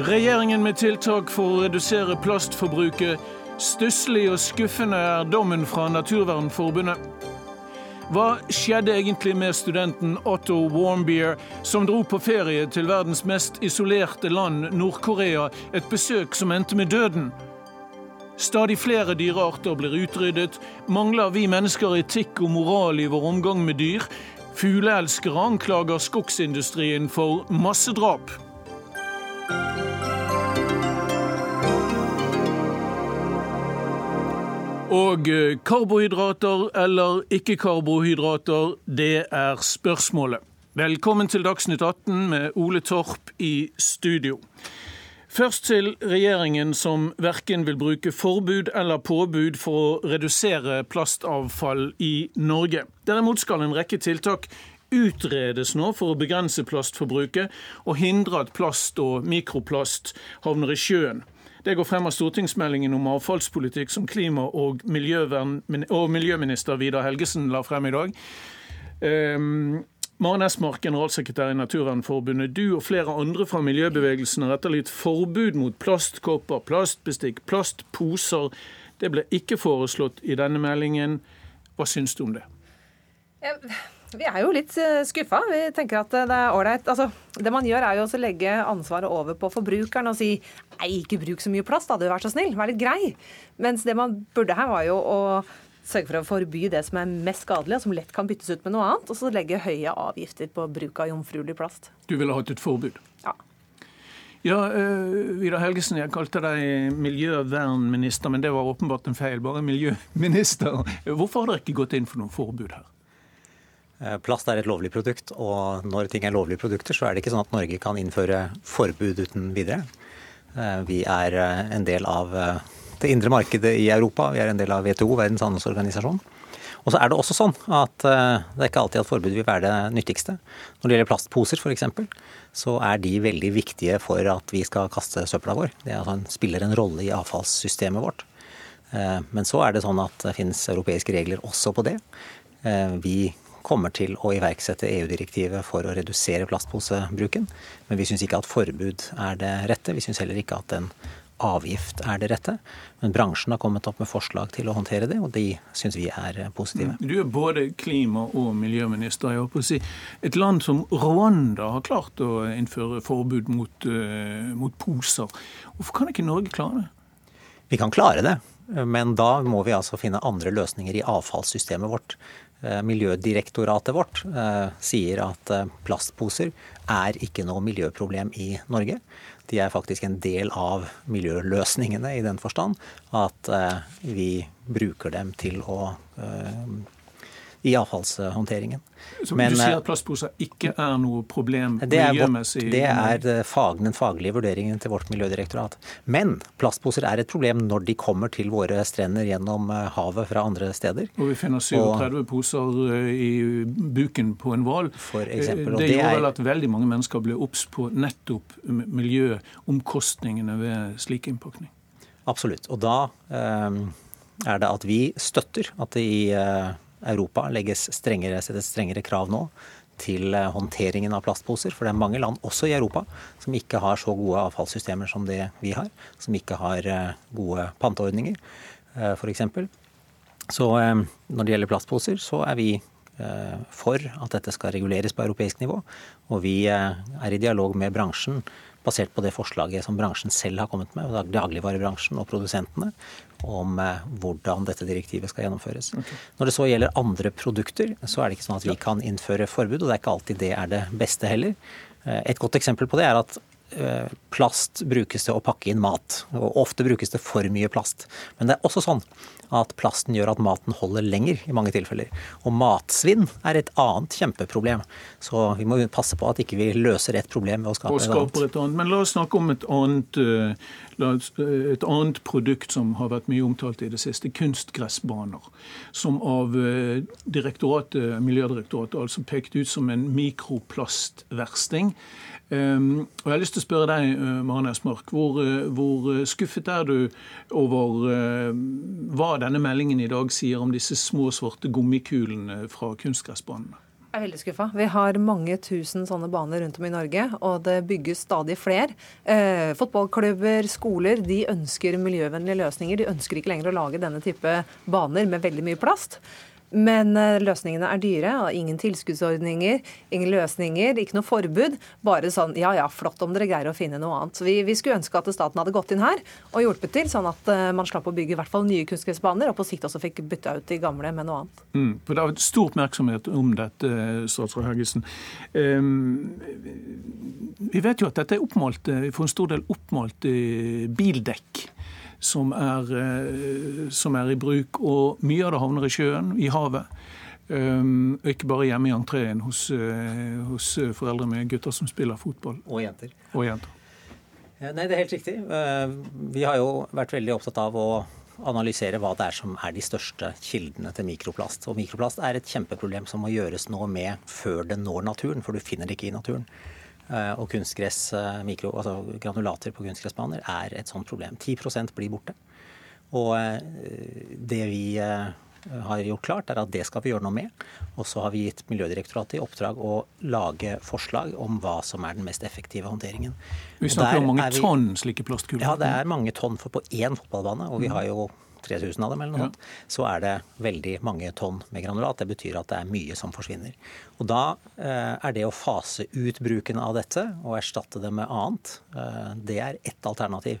Regjeringen med tiltak for å redusere plastforbruket. Stusslig og skuffende er dommen fra Naturvernforbundet. Hva skjedde egentlig med studenten Otto Warmbier, som dro på ferie til verdens mest isolerte land, Nord-Korea, et besøk som endte med døden? Stadig flere dyrearter blir utryddet. Mangler vi mennesker etikk og moral i vår omgang med dyr? Fugleelskere anklager skogsindustrien for massedrap. Og eh, karbohydrater eller ikke-karbohydrater, det er spørsmålet. Velkommen til Dagsnytt 18 med Ole Torp i studio. Først til regjeringen som verken vil bruke forbud eller påbud for å redusere plastavfall i Norge. Derimot skal en rekke tiltak utredes nå for å begrense plastforbruket og hindre at plast og mikroplast havner i sjøen. Det går frem av stortingsmeldingen om avfallspolitikk som klima- og, og miljøminister Vidar Helgesen la frem i dag. Um, Maren Esmark, generalsekretær i Naturvernforbundet. Du og flere andre fra miljøbevegelsen har etterlyst forbud mot plastkopper, plastbestikk, plastposer. Det ble ikke foreslått i denne meldingen. Hva syns du om det? Ja, vi er jo litt eh, skuffa. Vi tenker at det er ålreit. Altså, det man gjør, er jo å legge ansvaret over på forbrukeren og si nei, ikke bruk så mye plast, da, du vær så snill, vær litt grei. Mens det man burde her, var jo å sørge for å forby det som er mest skadelig, og som lett kan byttes ut med noe annet, og så legge høye avgifter på bruk av jomfruelig plast. Du ville hatt et forbud? Ja. Ja, uh, Vidar Helgesen, jeg kalte deg miljøvernminister, men det var åpenbart en feil. Bare miljøminister. Hvorfor har dere ikke gått inn for noe forbud her? Eh, plast er et lovlig produkt, og når ting er lovlige produkter, så er det ikke sånn at Norge kan innføre forbud uten videre. Eh, vi er eh, en del av det indre markedet i Europa, vi er en del av WTO, Verdens handelsorganisasjon. Og så er det også sånn at det er ikke alltid at forbud vil være det nyttigste. Når det gjelder plastposer f.eks., så er de veldig viktige for at vi skal kaste søpla vår. Det altså en, spiller en rolle i avfallssystemet vårt. Men så er det sånn at det finnes europeiske regler også på det. Vi kommer til å iverksette EU-direktivet for å redusere plastposebruken. Men vi syns ikke at forbud er det rette. Vi syns heller ikke at en avgift er det rette. Men bransjen har kommet opp med forslag til å håndtere det, og de syns vi er positive. Du er både klima- og miljøminister. Jeg håper å si. Et land som Rwanda har klart å innføre forbud mot, uh, mot poser. Hvorfor kan ikke Norge klare det? Vi kan klare det, men da må vi altså finne andre løsninger i avfallssystemet vårt. Eh, Miljødirektoratet vårt eh, sier at eh, plastposer er ikke noe miljøproblem i Norge. De er faktisk en del av miljøløsningene i den forstand at vi bruker dem til å i avfallshåndteringen. Så Men, du sier at plastposer ikke er noe problem det er miljømessig? Vårt, det er fag, den faglige vurderingen til vårt miljødirektorat. Men plastposer er et problem når de kommer til våre strender gjennom eh, havet fra andre steder. Og vi finner 37 og, poser eh, i buken på en hval. Eh, det gjør vel at veldig mange mennesker blir obs på nettopp miljøomkostningene ved slik innpakning? Absolutt. Og da um, er det at vi støtter at det i eh, Europa legges strengere, settes strengere krav nå til eh, håndteringen av plastposer. For det er mange land, også i Europa, som ikke har så gode avfallssystemer som det vi har. Som ikke har eh, gode panteordninger, eh, f.eks. Så når det gjelder plastposer, så er vi for at dette skal reguleres på europeisk nivå. Og vi er i dialog med bransjen basert på det forslaget som bransjen selv har kommet med, dagligvarebransjen og produsentene, om eh, hvordan dette direktivet skal gjennomføres. Okay. Når det så gjelder andre produkter, så er det ikke sånn at vi kan innføre forbud, og det er ikke alltid det er det beste heller. Eh, et godt eksempel på det er at eh, plast brukes til å pakke inn mat, og ofte brukes det for mye plast. Men det er også sånn at plasten gjør at maten holder lenger i mange tilfeller. Og matsvinn er et annet kjempeproblem. Så vi må passe på at ikke vi løser et problem ved å skape, et, annet. et annet. Men la oss snakke om et annet, eh, et annet produkt som har vært mye omtalt i det siste. Kunstgressbaner. Som av eh, direktoratet, Miljødirektoratet altså pekt ut som en mikroplastversting. Um, og Jeg har lyst til å spørre deg, Maren Esmark, hvor, hvor, skuffet er du over uh, hva denne meldingen i dag sier om disse små, svarte gummikulene fra kunstgressbanene? Jeg er veldig skuffa. Vi har mange tusen sånne baner rundt om i Norge, og det bygges stadig flere. Eh, fotballklubber, skoler, de ønsker miljøvennlige løsninger. De ønsker ikke lenger å lage denne type baner med veldig mye plast. Men eh, løsningene er dyre. Ingen tilskuddsordninger, ingen løsninger, ikke noe forbud. Bare sånn ja ja, flott om dere greier å finne noe annet. Så vi, vi skulle ønske at staten hadde gått inn her og hjulpet til, sånn at uh, man slapp å bygge i hvert fall nye kunstgressbaner, og på sikt også fikk bytta ut de gamle med noe annet. Mm, for Det har vært stor oppmerksomhet om dette, statsråd Helgesen. Um, vi vet jo at dette er oppmålt, for en stor del oppmålt bildekk som er, eh, som er, i bruk. Og mye av det havner i sjøen, i havet. Um, ikke bare hjemme i entreen hos, uh, hos, foreldre med gutter som spiller fotball. Og jenter. Og jenter. Nei, det er helt riktig. Vi har jo vært veldig opptatt av å analysere hva det er som er de største kildene til mikroplast. Og mikroplast er et kjempeproblem som må gjøres noe med før det når naturen, for du finner det ikke i naturen. Eh, og kunstgress, eh, mikro, altså granulater på kunstgressbaner er et sånt problem. 10% blir borte. Og eh, det vi har gjort klart, er at det skal vi gjøre noe med. Og så har vi gitt Miljødirektoratet i oppdrag å lage forslag om hva som er den mest effektive håndteringen. Vi snakker om mange vi, tonn slike plastkuler? Ja, det er mange tonn for på én fotballbane. Og vi har jo 3000 av dem, eller noe sånt, så er det veldig mange tonn med granulat. Det betyr at det er mye som forsvinner. Og da eh, er det å fase ut bruken av dette og erstatte det med annet, eh, det er ett alternativ.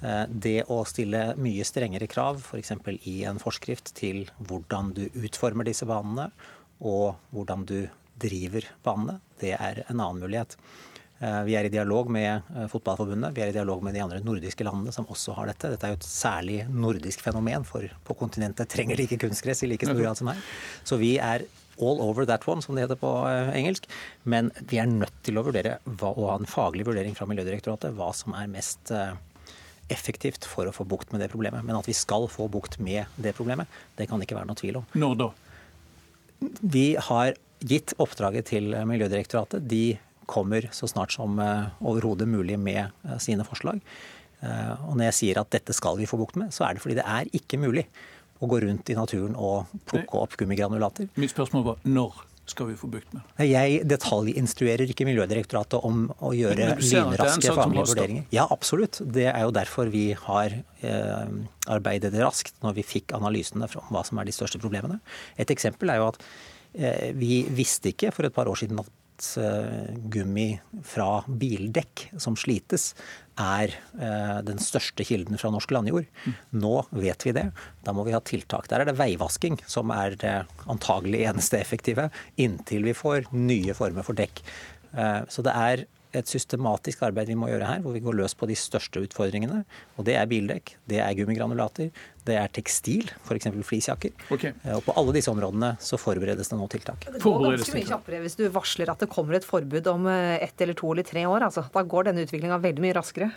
Eh, det å stille mye strengere krav, f.eks. I en forskrift, til hvordan du utformer disse banene, og hvordan du driver banene, det er en annen mulighet. Eh, vi er i dialog med eh, Fotballforbundet, vi er i dialog med de andre nordiske landene som også har dette. Dette er jo et særlig nordisk fenomen, for på kontinentet trenger de ikke kunstgress i like stor grad som her. Så vi er all over that one, som det heter på eh, engelsk. Men vi er nødt til å vurdere, og ha en faglig vurdering fra Miljødirektoratet, hva som er mest effektivt for å få bukt med det problemet. Men at vi skal få bukt med det problemet, det kan ikke være noe tvil om. Når da? Vi har gitt oppdraget til Miljødirektoratet. De kommer så snart som eh, overhodet mulig med eh, sine forslag. Eh, og når jeg sier at dette skal vi få bukt med, så er det fordi det er ikke mulig å gå rundt i naturen og plukke opp gummigranulater. Mitt spørsmål var når skal vi få bukt med? Jeg detaljinstruerer ikke Miljødirektoratet om å gjøre lynraske faglige vurderinger. Ja, absolutt. Det er jo derfor vi har eh, arbeidet raskt når vi fikk analysene om hva som er de største problemene. Et eksempel er jo at eh, vi visste ikke for et par år siden at Gummi fra bildekk som slites, er eh, den største kilden fra norsk landjord. Nå vet vi det. Da må vi ha tiltak. Der er det veivasking som er det antagelig eneste effektive, inntil vi får nye former for dekk. Eh, så det er et systematisk arbeid vi må gjøre her, hvor vi går løs på de største utfordringene. Og det er bildekk, det er gummigranulater, det er tekstil, f.eks. fleecejakker. Okay. Eh, og på alle disse områdene så forberedes det nå tiltak. Det går ganske mye kjappere hvis du varsler at det kommer et forbud om eh, ett eller to eller tre år. Altså. Da går denne utviklinga veldig mye raskere.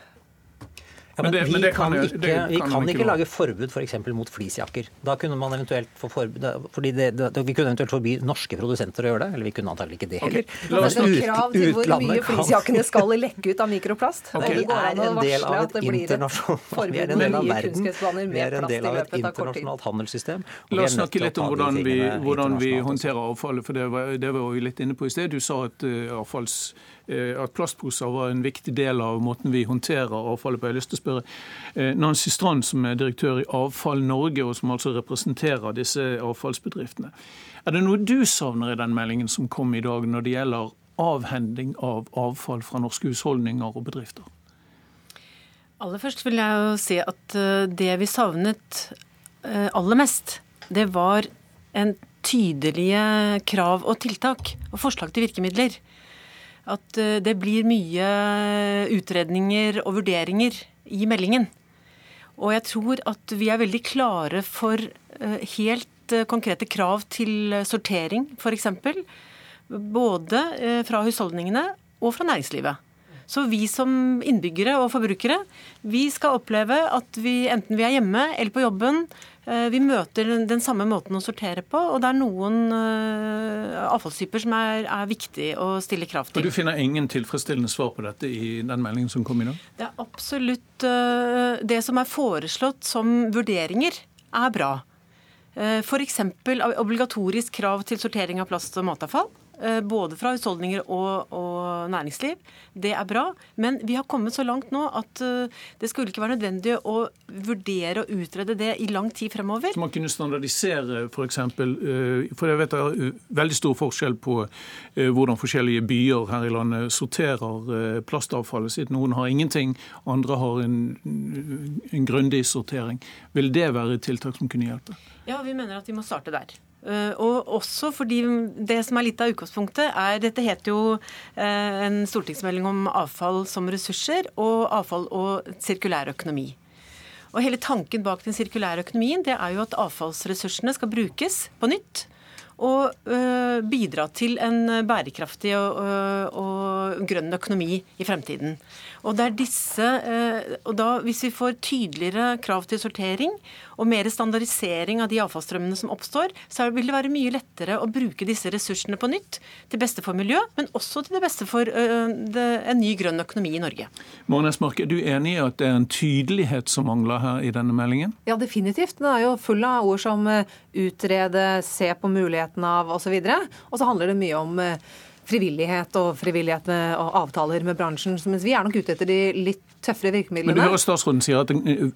Ja, men, men det, vi, det kan, kan, ikke, det kan vi kan ikke, ikke lage forbud f.eks. For mot fleecejakker. Da kunne man eventuelt få forbud, fordi Vi kunne eventuelt forby norske produsenter å gjøre det, eller vi kunne antagelig ikke det heller. Okay. Men det er krav til hvor mye fleecejakkene skal lekke ut av mikroplast. Okay. Vi er en del av et internasjonalt Vi er en del av verden. Vi er en del av et internasjonalt handelssystem. La oss snakke litt om hvordan vi, hvordan vi håndterer avfallet, for det var, det var vi litt inne på i sted. Du sa at uh, avfalls Eh, at plastposer var en viktig del av måten vi håndterer avfallet på. Jeg har lyst til å spørre eh, Nancy Strand, som er direktør i Avfall Norge, og som altså representerer disse avfallsbedriftene. Er det noe du savner i den meldingen som kom i dag, når det gjelder avhending av avfall fra norske husholdninger og bedrifter? Aller først vil jeg jo si at eh, det vi savnet aller mest, det var en tydelige krav og tiltak og forslag til virkemidler at eh, det blir mye utredninger og vurderinger i meldingen. Og jeg tror at vi er veldig klare for eh, helt eh, konkrete krav til sortering, f.eks. Både fra husholdningene og fra næringslivet. Så vi som innbyggere og forbrukere, vi skal oppleve at vi enten vi er hjemme eller på jobben, Eh, vi møter den samme måten å sortere på, og det er noen uh, avfallstyper som er, er, viktig å stille krav til. Og Du finner ingen tilfredsstillende svar på dette i den meldingen som kom i dag? Det er absolutt uh, Det som er foreslått som vurderinger, er bra. F.eks. obligatorisk krav til sortering av plast og matavfall. Eh, både fra husholdninger og, og, næringsliv. Det er bra. Men vi har kommet så langt nå at eh, det skulle ikke være nødvendig å vurdere og utrede det i lang tid fremover. Så man kunne standardisere f.eks. For, eksempel, eh, for jeg vet det er veldig stor forskjell på hvordan forskjellige byer her i landet sorterer plastavfallet sitt. Noen har ingenting, andre har en, en grundig sortering. Vil det være et tiltak som kunne hjelpe? Ja, vi mener at vi må starte der. Eh, og også fordi det som er litt av utgangspunktet, er Dette heter jo eh, en stortingsmelding om avfall som ressurser og avfall og sirkulær økonomi. Og Hele tanken bak den sirkulære økonomien det er jo at avfallsressursene skal brukes på nytt og øh, bidra til en bærekraftig og, og, og, grønn økonomi i fremtiden. Og, det er disse, øh, og da, Hvis vi får tydeligere krav til sortering og mer standardisering av de avfallsstrømmene som oppstår, så vil det være mye lettere å bruke disse ressursene på nytt, til beste for miljø, men også til det beste for det, en ny grønn økonomi i Norge. Maren Esmark, er du enig i at det er en tydelighet som mangler her i denne meldingen? Ja, definitivt. Den er jo full av ord som utrede, se på muligheten av osv. Og så handler det mye om frivillighet og frivillighet og avtaler med bransjen. Mens vi er nok ute etter de litt tøffere virkemidlene. Men du hører statsråden si at,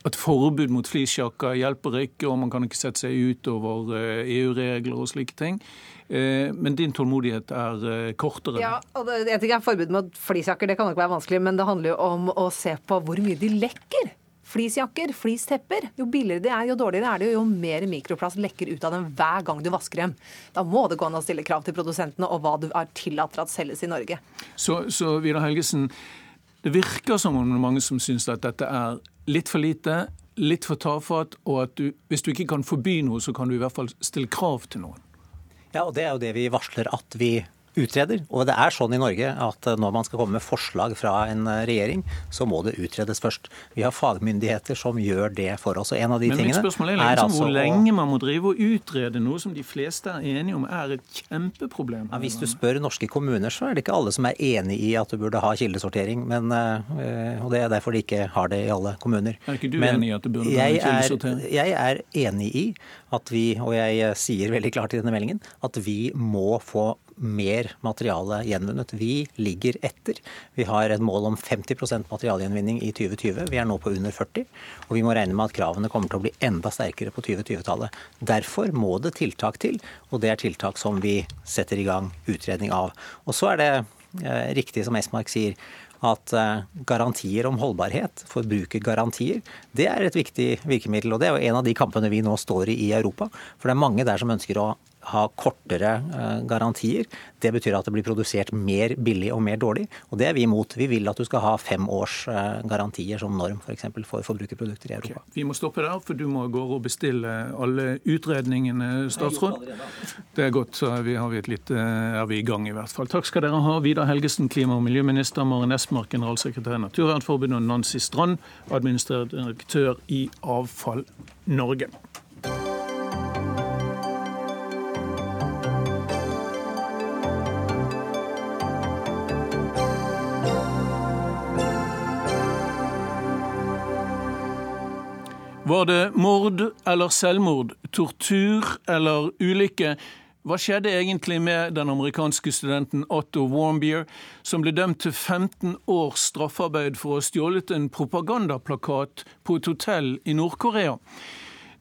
at forbud mot flisjakker hjelper ikke, og man kan ikke sette seg utover EU-regler eh, e og slike ting. Eh, men din tålmodighet er eh, kortere? Ja, og det, jeg tenker Forbud mot flisjakker det kan nok være vanskelig, men det handler jo om å se på hvor mye de lekker. Flisjakker, flistepper. Jo billigere de er, jo dårligere er det, jo mer mikroplast lekker ut av dem hver gang du vasker dem. Da må det gå an å stille krav til produsentene og hva du er tillatt at selges i Norge. Så, så Vidar Helgesen, det virker som om det er mange som syns at dette er litt for lite, litt for tafatt, og at du, hvis du ikke kan forby noe, så kan du i hvert fall stille krav til noen. Ja, og det er jo det vi varsler at vi utreder. Og det er sånn i Norge at når man skal komme med forslag fra en regjering, så må det utredes først. Vi har fagmyndigheter som gjør det for oss. Og en av de Men tingene mitt spørsmål er, liksom, altså hvor lenge man må drive og utrede noe som de fleste er enige om er et kjempeproblem. Ja, hvis du spør norske kommuner, så er det ikke alle som er enig i at du burde ha kildesortering. Men, øh, og det er derfor de ikke har det i alle kommuner. Er ikke du Men enig i at det burde ha kildesortering? Er, jeg er enig i at vi, og jeg sier veldig klart i denne meldingen, at vi må få mer materiale gjenvunnet. Vi ligger etter. Vi har et mål om 50% materialgjenvinning i 2020. Vi er nå på under 40. Og vi må regne med at kravene kommer til å bli enda sterkere på 2020-tallet. Derfor må det tiltak til, og det er tiltak som vi setter i gang utredning av. Og så er det eh, riktig som Esmark sier, at eh, garantier om holdbarhet, forbrukergarantier, det er et viktig virkemiddel. Og det er jo en av de kampene vi nå står i i Europa. For det er mange der som ønsker å ha kortere eh, garantier. Det betyr at det blir produsert mer billig og mer dårlig, og det er vi imot. Vi vil at du skal ha fem års eh, garantier som norm f.eks. For, eksempel, for forbrukerprodukter i Europa. Okay. Vi må stoppe der, for du må gå og bestille alle utredningene, statsråd. Det er godt, så er vi, vi litt, eh, er vi i gang i hvert fall. Takk skal dere ha. Vidar Helgesen, klima- og miljøminister, Maren Esmark, generalsekretær i Naturvernforbundet, og Nancy Strand, administrerende direktør i Avfall Norge. Var det mord eller selvmord, tortur eller ulykke? Hva skjedde egentlig med den amerikanske studenten Otto Warmbier, som ble dømt til 15 års straffarbeid for å ha stjålet en propagandaplakat på et hotell i Nord-Korea?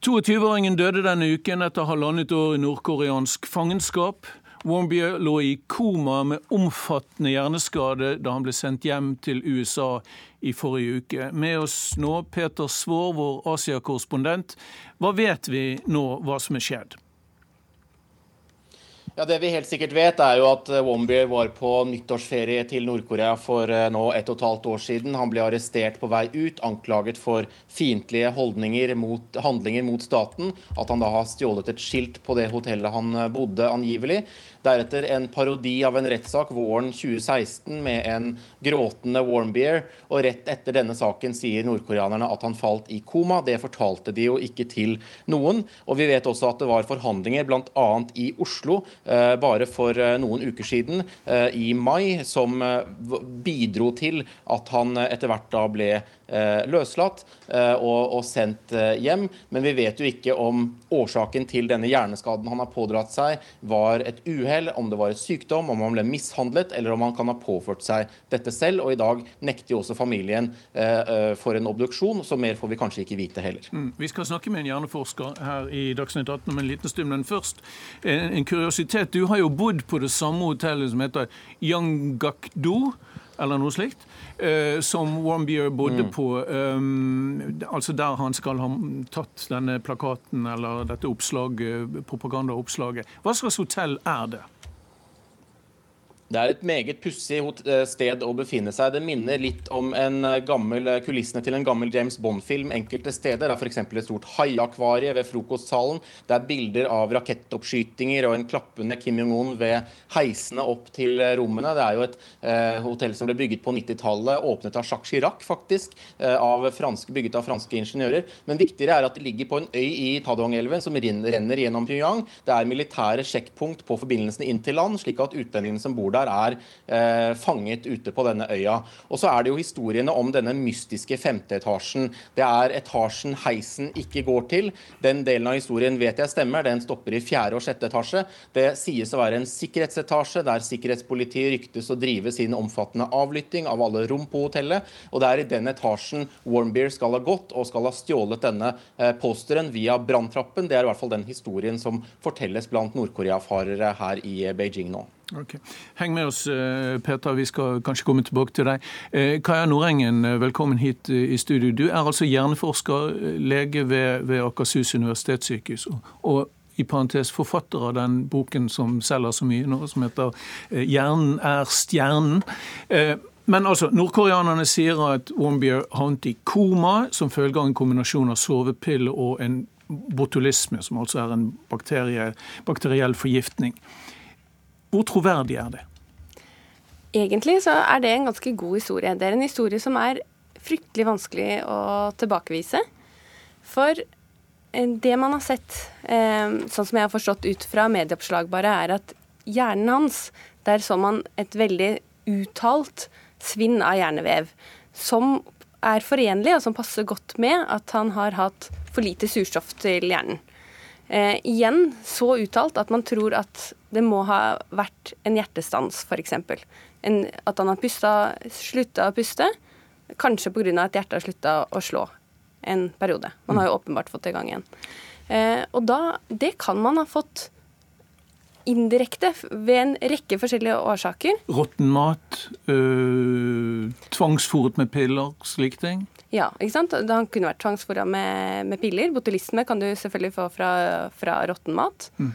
22-åringen døde denne uken etter halvannet år i nordkoreansk fangenskap. Warmbier lå i koma med omfattende hjerneskade da han ble sendt hjem til USA i forrige uke. Med oss nå Peter Svår, vår Asia-korrespondent. Hva vet vi nå hva som er skjedd? Ja, Det vi helt sikkert vet, er jo at eh, Wombier var på nyttårsferie til Nord-Korea for eh, nå ett og et halvt år siden. Han ble arrestert på vei ut, anklaget for fiendtlige handlinger mot staten. At han da har stjålet et skilt på det hotellet han eh, bodde, angivelig. Deretter en parodi av en rettssak våren 2016 med en gråtende Warmbier. Og rett etter denne saken sier nordkoreanerne at han falt i koma. Det fortalte de jo ikke til noen. Og vi vet også at det var forhandlinger bl.a. i Oslo Eh, bare for eh, noen uker siden, eh, i mai, som bidro til at han etter hvert da ble løslatt og, sendt hjem. Men vi vet jo ikke om årsaken til denne hjerneskaden han har pådratt seg, var et uhell, om det var et sykdom, om han ble mishandlet, eller om han kan ha påført seg dette selv. Og i dag nekter jo også familien for en obduksjon, så mer får vi kanskje ikke vite heller. Mm. Vi skal snakke med en hjerneforsker her i Dagsnytt 18 om en liten stund, men først en, en kuriositet. Du har jo bodd på det samme hotellet som heter Yangakdo eller noe slikt, eh, som Wambier bodde mm. på. Um, altså der han skal ha tatt denne plakaten eller dette oppslaget, propagandaoppslaget. Hva slags hotell er det? Det er et meget pussig eh, sted å befinne seg. Det minner litt om eh, gammel, eh, kulissene til en gammel James Bond-film enkelte steder. Det er f.eks. et stort haiakvarie ved frokostsalen. Det er bilder av rakettoppskytinger og en klappende Kim Jong-un ved heisene opp til rommene. Det er jo et eh, hotell som ble bygget på 90-tallet, åpnet av Jacques Chirac, faktisk. Av franske, bygget av franske ingeniører. Men viktigere er at det ligger på en øy i Tadong-elven som renner gjennom Pyongyang. Det er militære sjekkpunkt på forbindelsene inn til land, slik at utlendingene som bor der, der er eh, fanget ute på denne øya. Og så er det jo historiene om denne mystiske femte etasjen. Det er etasjen heisen ikke går til. Den delen av historien vet jeg stemmer. Den stopper i fjerde og sjette etasje. Det sies å være en sikkerhetsetasje der sikkerhetspolitiet ryktes å drive sin omfattende avlytting av alle rom på hotellet. Og det er i den etasjen Warmbeer skal ha gått og skal ha stjålet denne eh, posteren via branntrappen. Det er i hvert fall den historien som fortelles blant Nord-Korea-farere her i Beijing nå. Okay. Heng med oss, eh, Peter. Vi skal kanskje komme tilbake til deg. Eh, Kaja Nordengen, eh, velkommen hit i studio. Du er altså hjerneforsker, lege ved, ved Akershus universitetssykehus. Og i parentes forfatter av den boken som selger så mye nå, som heter 'Hjernen er stjernen'. Men altså, nordkoreanerne sier at Wombier havnet i koma som følge av en kombinasjon av sovepille og en botulisme, som altså er en bakterie, bakteriell forgiftning. Hvor troverdig er det? Egentlig så er det en ganske god historie. Det er en historie som er fryktelig vanskelig å tilbakevise. For eh, det man har sett, eh, sånn som jeg har forstått ut fra medieoppslag bare, er at hjernen hans, der så man et veldig uttalt svinn av hjernevev. Som er forenlig, og som passer godt med at han har hatt for lite surstoff til hjernen. Eh, igjen så uttalt at man tror at det må ha vært en hjertestans, f.eks. At han har pusta, slutta å puste, kanskje pga. at hjertet har slutta å slå en periode. Man har jo åpenbart fått det i gang igjen. Eh, og da, det kan man ha fått indirekte ved en rekke forskjellige årsaker. Råtten mat, øh, tvangsfòret med piller, slike ting? Ja, ikke sant? Han kunne vært tvangsfòra med, med, piller. Botulisme kan du selvfølgelig få fra, fra råtten mat. Mm.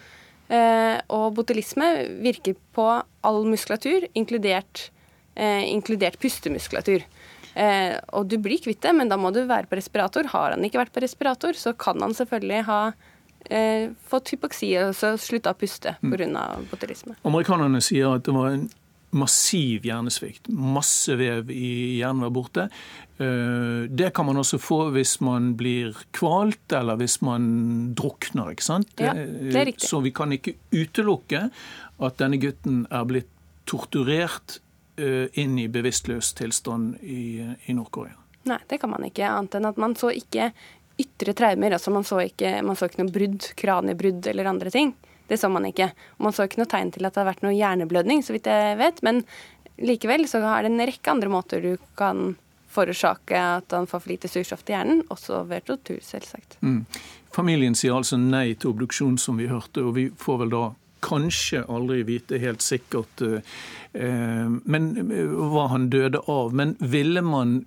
Eh, og botulisme virker på all muskulatur, inkludert, eh, inkludert pustemuskulatur. Eh, og du blir kvitt det, men da må du være på respirator. Har han ikke vært på respirator, så kan han selvfølgelig ha eh, fått hypoksi og så slutta å puste pga. Mm. botulisme. Amerikanerne sier at det var en massiv hjernesvikt. Masse vev i hjernen var borte. Eh, det kan man også få hvis man blir kvalt, eller hvis man drukner. ikke sant? Ja, det er riktig. Så vi kan ikke utelukke at denne gutten er blitt torturert eh, inn i bevisstløs tilstand i, i Nord-Korea. Nei, det kan man ikke, annet enn at man så ikke ytre traumer. altså Man så ikke, man så ikke noe brudd, kraniebrudd eller andre ting. Det så man ikke. Man så ikke noe tegn til at det har vært noe hjerneblødning, så vidt jeg vet. Men likevel så er det en rekke andre måter du kan forårsake at han får for lite surstoff til hjernen, også ved tortur, selvsagt. Mm. Familien sier altså nei til obduksjon, som vi hørte, og vi får vel da kanskje aldri vite helt sikkert eh, men, eh, hva han døde av. Men ville man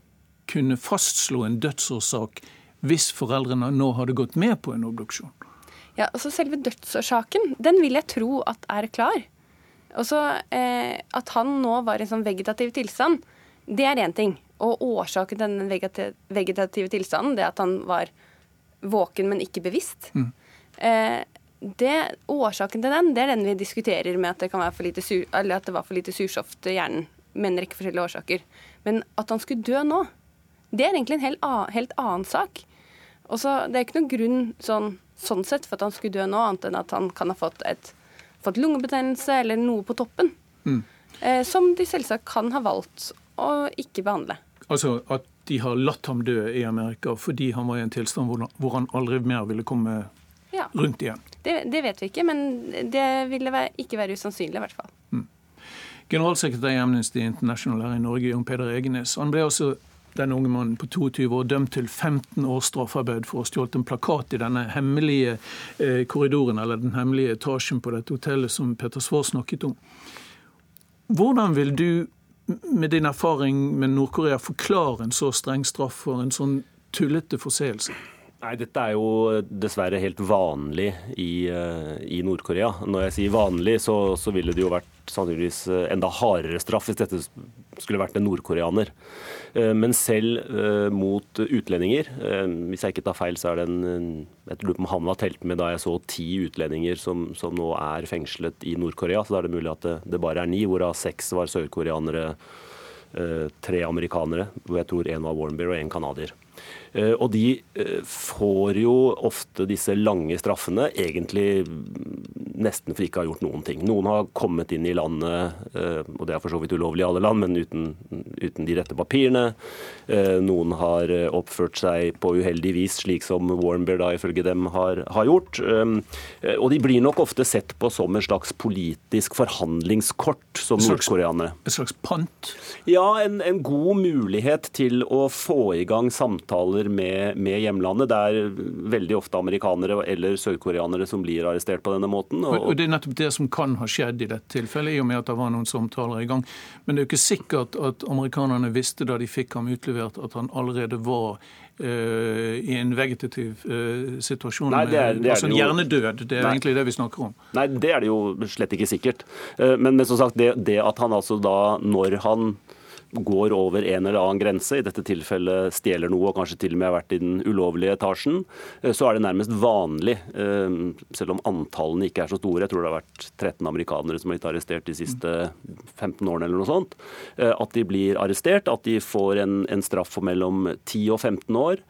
kunne fastslå en dødsårsak hvis foreldrene nå hadde gått med på en obduksjon? Ja, altså Selve dødsårsaken den vil jeg tro at er klar. Og så eh, At han nå var i en sånn vegetativ tilstand, det er én ting. Og årsaken til den vegetative tilstanden, det at han var våken, men ikke bevisst. Mm. Eh, det, årsaken til den, det er den vi diskuterer med at det, kan være for lite sur, eller at det var for lite surstoff til hjernen. Med en rekke forskjellige årsaker. Men at han skulle dø nå, det er egentlig en helt, helt annen sak. Og så, Det er ikke noen grunn sånn sånn sett for at han skulle dø nå, annet enn at han kan ha fått, et, fått lungebetennelse eller noe på toppen. Mm. Eh, som de selvsagt kan ha valgt å ikke behandle. Altså at de har latt ham dø i Amerika fordi han var i en tilstand hvor han aldri mer ville komme ja. rundt igjen? Det, det, vet vi ikke, men det ville ikke være usannsynlig i hvert fall. Mm. Generalsekretær i Amnesty International her i Norge, Jon Peder Egenes, han ble også den unge mannen på 22 år dømt til 15 års straffarbeid for å ha stjålet en plakat i denne hemmelige eh, korridoren, eller den hemmelige etasjen på dette hotellet som Peter Svaar snakket om. Hvordan vil du med din erfaring med Nord-Korea forklare en så streng straff for en sånn tullete forseelse? Nei, Dette er jo dessverre helt vanlig i, eh, i Nord-Korea. Når jeg sier vanlig, så, så, ville det jo vært sannsynligvis eh, enda hardere straff hvis dette skulle vært en nordkoreaner. Eh, men selv mot utlendinger, hvis jeg ikke tar feil, så er det en Jeg lurer på om han var telt med da jeg så ti utlendinger som, som nå er fengslet i Nord-Korea. Så da er det mulig at det, det bare er ni, hvorav seks var sørkoreanere, tre amerikanere, hvor jeg tror én var Warnbeer og én canadier. Eh, og de eh, får jo ofte disse lange straffene egentlig nesten for ikke å ha gjort noen ting. Noen har kommet inn i landet, eh, og det er for så vidt ulovlig i alle land, men uten, uten de rette papirene. Noen har oppført seg på uheldig vis, slik som Warmbier da ifølge dem har, har gjort. Og de blir nok ofte sett på som en slags politisk forhandlingskort som nordkoreanere. Et slags pant? Ja, en, en god mulighet til å få i gang samtaler samtaler med, med, hjemlandet. Det er veldig ofte amerikanere eller sørkoreanere som blir arrestert på denne måten. Og, og Det er nettopp det som kan ha skjedd i dette tilfellet, i og med at det var noen samtaler i gang. Men det er jo ikke sikkert at amerikanerne visste da de fikk ham utlevert at han allerede var Uh, i en vegetativ uh, situasjon. Nei, det er, det er altså en hjernedød. Det er nei. egentlig det vi snakker om. Nei, det er det jo slett ikke sikkert. Uh, men, men, som sagt, det, det, at han altså da, når han går over en eller annen grense, i dette tilfellet stjeler noe og kanskje til og med har vært i den ulovlige etasjen, eh, så er det nærmest vanlig, eh, selv om antallene ikke er så store, jeg tror det har vært 13 amerikanere som har blitt arrestert de siste 15 årene eller noe sånt, eh, at de blir arrestert, at de får en, en straff for mellom 10 og 15 år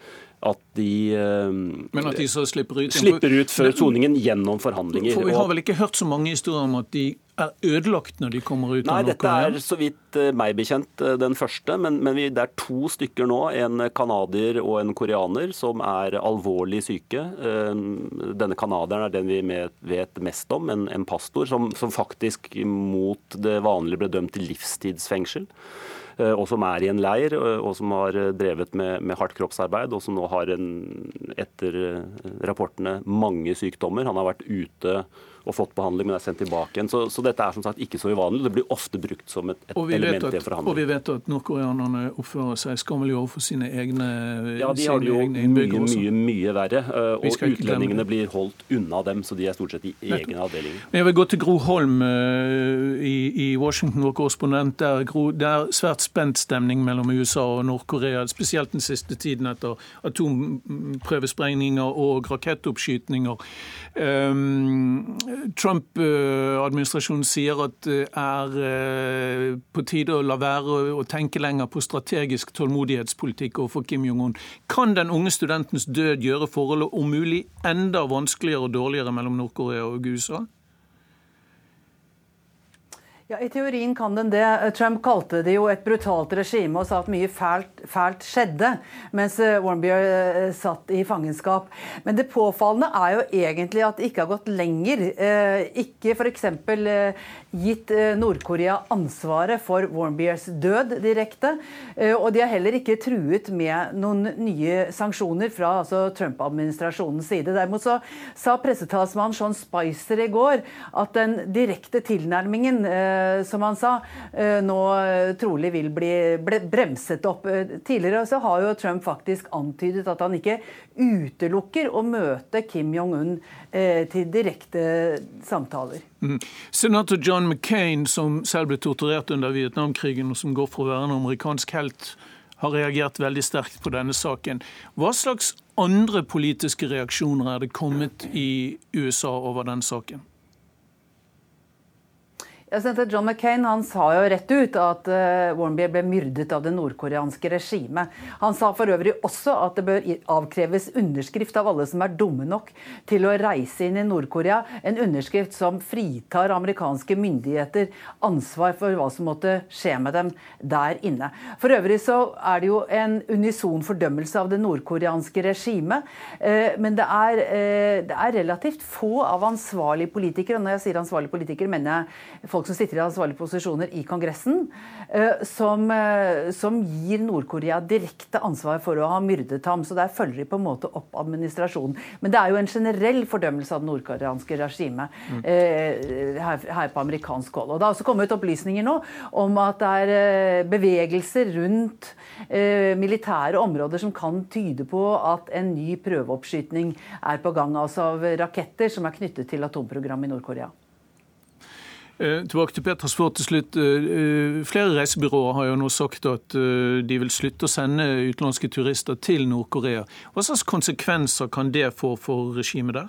at de, Men at de så slipper ut, slipper ut før soningen gjennom forhandlinger. For Vi har vel ikke hørt så mange historier om at de er ødelagt når de kommer ut Nei, dette er så vidt eh, meg bekjent eh, den første, men, men vi, det er to stykker nå, en canadier og en koreaner, som er alvorlig syke. Eh, denne canadieren er den vi vet mest om, en, en pastor som, som, faktisk mot det vanlige ble dømt til livstidsfengsel. Og som er i en leir, og som har drevet med, med hardt kroppsarbeid, og som nå har en, etter rapportene mange sykdommer. Han har vært ute og fått behandling, men er sendt tilbake igjen. Så, så, dette er som sagt ikke så uvanlig. Det blir ofte brukt som et, et element i forhandling. Og vi vet at nordkoreanerne oppfører seg skammelig overfor sine egne Ja, de har det jo mye, mye, mye verre. Eh, og utlendingene blir holdt unna dem, så de er stort sett i egne avdelinger. Men jeg vil gå til Gro Holm uh, i, i, Washington, vår korrespondent. Der, Gro, det er svært spent stemning mellom USA og Nord-Korea, spesielt den siste tiden etter atomprøvesprengninger og rakettoppskytninger. Um, Trump-administrasjonen sier at det er eh, på tide å la være å tenke lenger på strategisk tålmodighetspolitikk overfor Kim Jong-un. Kan den unge studentens død gjøre forholdet om mulig enda vanskeligere og dårligere mellom Nord-Korea og USA? Ja, I teorien kan den det. Trump kalte det jo et brutalt regime og sa at mye fælt, fælt skjedde mens eh, Warmbier eh, satt i fangenskap. Men det påfallende er jo egentlig at det ikke har gått lenger. Eh, ikke f.eks. gitt Nord-Korea ansvaret for Warmbiers død direkte. Og de har heller ikke truet med noen nye sanksjoner fra altså Trump-administrasjonens side. Derimot så sa pressetalsmann Sean Spicer i går at den direkte tilnærmingen Eh, som han sa, eh, nå eh, trolig vil bli bremset opp. Tidligere så har jo Trump faktisk antydet at han ikke utelukker å møte Kim Jong-un til direkte samtaler. Mm. Senator John McCain, som selv ble torturert under Vietnamkrigen, og som går for å være en amerikansk helt, har reagert veldig sterkt på denne saken. Hva slags andre politiske reaksjoner er det kommet i USA over den saken? John McCain han sa jo rett ut at uh, Warmbier ble myrdet av det nordkoreanske regimet. Han sa for øvrig også at det bør avkreves underskrift av alle som er dumme nok til å reise inn i Nord-Korea. En underskrift som fritar amerikanske myndigheter ansvar for hva som måtte skje med dem der inne. For øvrig så er det jo en unison fordømmelse av det nordkoreanske regimet. Uh, men det er, uh, det er relativt få av ansvarlige politikere, og når jeg sier ansvarlige politikere, mener jeg folk som sitter i ansvarlige posisjoner i Kongressen, eh, som, eh, som gir Nord-Korea direkte ansvar for å ha myrdet ham. Så der følger de på en måte opp administrasjonen. Men det er jo en generell fordømmelse av det nordkoreanske regimet mm. her, her, på amerikansk hold. Og Det har også kommet opplysninger nå om at det er bevegelser rundt militære områder som kan tyde på at en ny prøveoppskyting er på gang, altså av raketter som er knyttet til atomprogrammet i Nord-Korea. Eh, tilbake til Petras svar til slutt. Eh, eh, flere reisebyråer har jo nå sagt at de vil slutte å sende utenlandske turister til Nord-Korea. Hva slags konsekvenser kan det få for regimet der?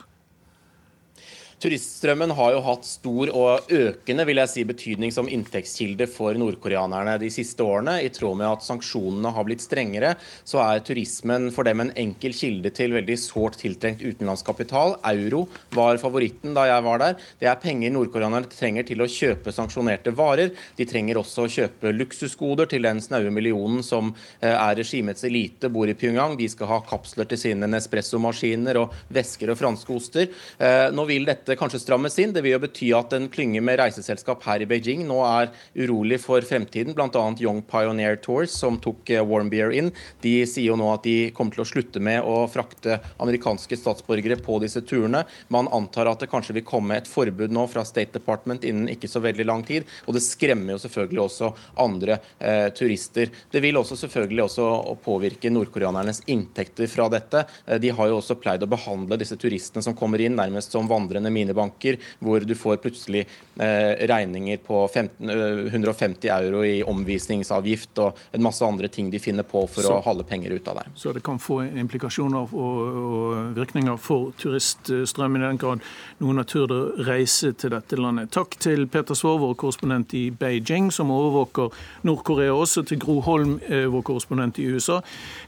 Turiststrømmen har jo hatt stor og økende vil jeg si, betydning som inntektskilde for nordkoreanerne de siste årene. I tråd med at sanksjonene har blitt strengere, så er turismen for dem en enkel kilde til veldig sårt tiltrengt utenlandskapital. Euro var favoritten da jeg var der. Det er penger nordkoreanerne trenger til å kjøpe sanksjonerte varer. De trenger også å kjøpe luksusgoder til den snaue millionen som eh, er regimets elite, bor i Pyongyang. De skal ha kapsler til sine Nespresso-maskiner og vesker og franske oster. Eh, nå vil dette dette kanskje strammes inn. Det vil jo bety at en klynge med reiseselskap her i Beijing nå er urolig for fremtiden. Bl.a. Young Pioneer Tours, som tok Warmbier Warmbeer inn, de sier jo nå at de kommer til å slutte med å frakte amerikanske statsborgere på disse turene. Man antar at det kanskje vil komme et forbud nå fra State Department innen ikke så veldig lang tid. Og det skremmer jo selvfølgelig også andre eh, turister. Det vil også selvfølgelig også påvirke nordkoreanernes inntekter fra dette. Eh, de har jo også pleid å behandle disse turistene som kommer inn, nærmest som vandrende minibanker, hvor du får plutselig eh, regninger på 15, 150 eh, euro i omvisningsavgift og en masse andre ting de finner på for så, å holde penger ut av deg. Så det kan få implikasjoner og, og virkninger for turiststrømmen i den grad noen har turt å reise til dette landet. Takk til Peter Svorvår, korrespondent i Beijing, som overvåker Nord-Korea, også til Gro Holm, eh, vår korrespondent i USA.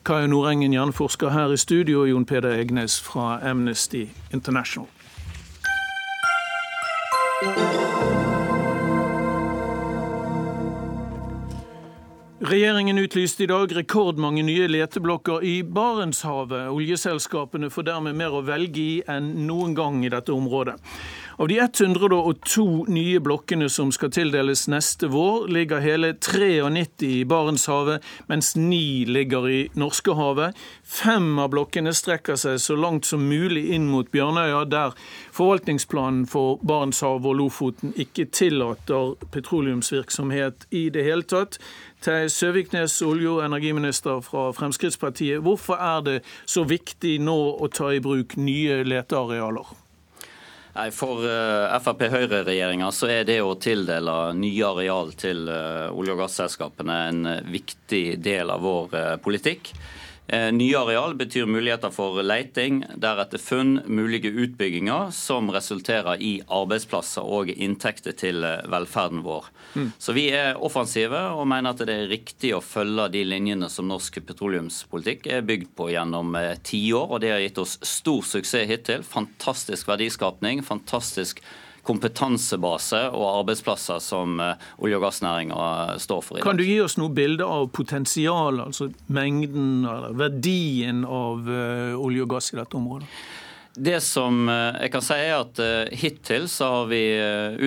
Kaja Nordengen, jernforsker her i studio, og Jon Peder Egnes fra Amnesty International. Regjeringen utlyste i dag rekordmange nye leteblokker i Barentshavet. Oljeselskapene får dermed mer å velge i enn noen gang i dette området. Av de 102 nye blokkene som skal tildeles neste vår, ligger hele 93 i Barentshavet, mens ni ligger i Norskehavet. Fem av blokkene strekker seg så langt som mulig inn mot Bjørnøya, der forvaltningsplanen for Barentshavet og Lofoten ikke tillater petroleumsvirksomhet i det hele tatt. Til Søviknes, olje- og energiminister fra Fremskrittspartiet. Hvorfor er det så viktig nå å ta i bruk nye letearealer? Nei, For uh, Frp-Høyre-regjeringa så er det å tildele nye areal til uh, olje- og gasselskapene en viktig del av vår politikk. Eh, nye areal betyr muligheter for leiting, deretter funn, mulige utbygginger som resulterer i arbeidsplasser og inntekter til eh, velferden vår. Mm. Så vi er offensive og mener at det er riktig å følge de linjene som norsk petroleumspolitikk er bygd på gjennom eh, tiår, og det har gitt oss stor suksess hittil. Fantastisk verdiskapning, fantastisk kompetansebase og arbeidsplasser som eh, olje- og gassnæringa står for i dag. Kan du gi oss noe bilde av potensialet, altså mengden eller verdien av eh, olje og gass i dette området? Det som eh, jeg kan si er at Hittil så har vi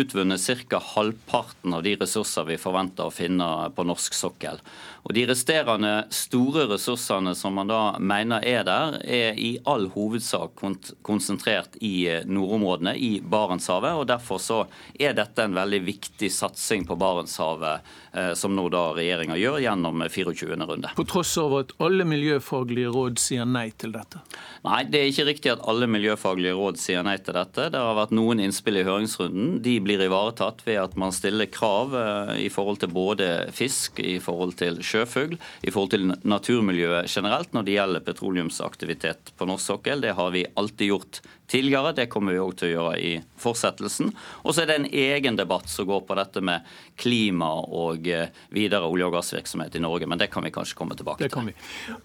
utvunnet ca. halvparten av de ressurser vi forventer å finne på norsk sokkel. Og De resterende store ressursene som man da mener er der, er i all hovedsak konsentrert i eh, nordområdene, i Barentshavet. og Derfor så er dette en veldig viktig satsing på Barentshavet, eh, som nå da regjeringa gjør gjennom 24. runde. På tross av at alle miljøfaglige råd sier nei til dette? Nei, det er ikke riktig at alle miljøfaglige råd sier nei til dette. Det har vært noen innspill i høringsrunden. De blir ivaretatt ved at man stiller krav eh, i forhold til både fisk, i forhold til sjøfugl i forhold til naturmiljøet generelt når det gjelder petroleumsaktivitet på norsk sokkel. Det har vi alltid gjort tidligere. Det kommer vi òg til å gjøre i fortsettelsen. Og så er det en egen debatt som går på dette med klima og eh, videre olje- og gassvirksomhet i Norge, men det kan vi kanskje komme tilbake til. Det kan vi.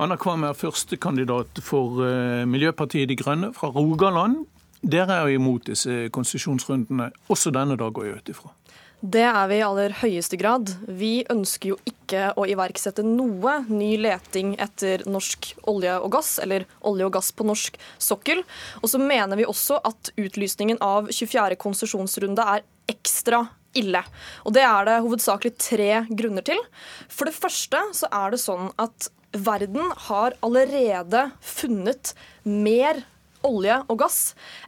Anna Kvam er førstekandidat for eh, Miljøpartiet De Grønne fra Rogaland. Dere er jo imot disse konsesjonsrundene. Også denne dag, går jeg ut ifra. Det er vi i aller høyeste grad. Vi ønsker jo ikke å iverksette noe ny leting etter norsk olje og gass, eller olje og gass på norsk sokkel. Og så mener vi også at utlysningen av 24. konsesjonsrunde er ekstra ille. Og det er det hovedsakelig tre grunner til. For det første så er det sånn at verden har allerede funnet mer olje og gass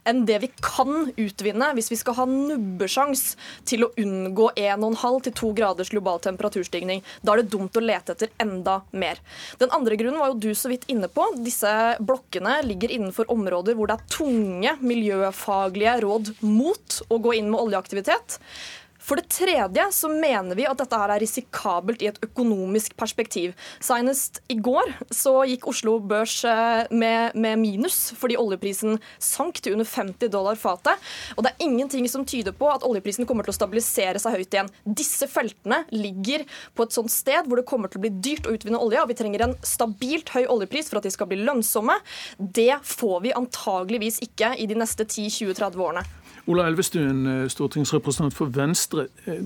enn det vi kan utvinne hvis vi skal ha nubbesjans til å unngå 1,5 til 2 graders global temperaturstigning. Da er det dumt å lete etter enda mer. Den andre grunnen var jo du så vidt inne på. Disse blokkene ligger innenfor områder hvor det er tunge miljøfaglige råd mot å gå inn med oljeaktivitet. For det tredje så mener vi at dette her er risikabelt i et økonomisk perspektiv. Senest i går så gikk Oslo Børs eh, med, med, minus fordi oljeprisen sank til under 50 dollar fatet. Og det er ingenting som tyder på at oljeprisen kommer til å stabilisere seg høyt igjen. Disse feltene ligger på et sånt sted hvor det kommer til å bli dyrt å utvinne olje, og vi trenger en stabilt høy oljepris for at de skal bli lønnsomme. Det får vi antageligvis ikke i de neste 10-20-30 årene. Ola Elvestuen, eh, stortingsrepresentant for Venstre. Eh,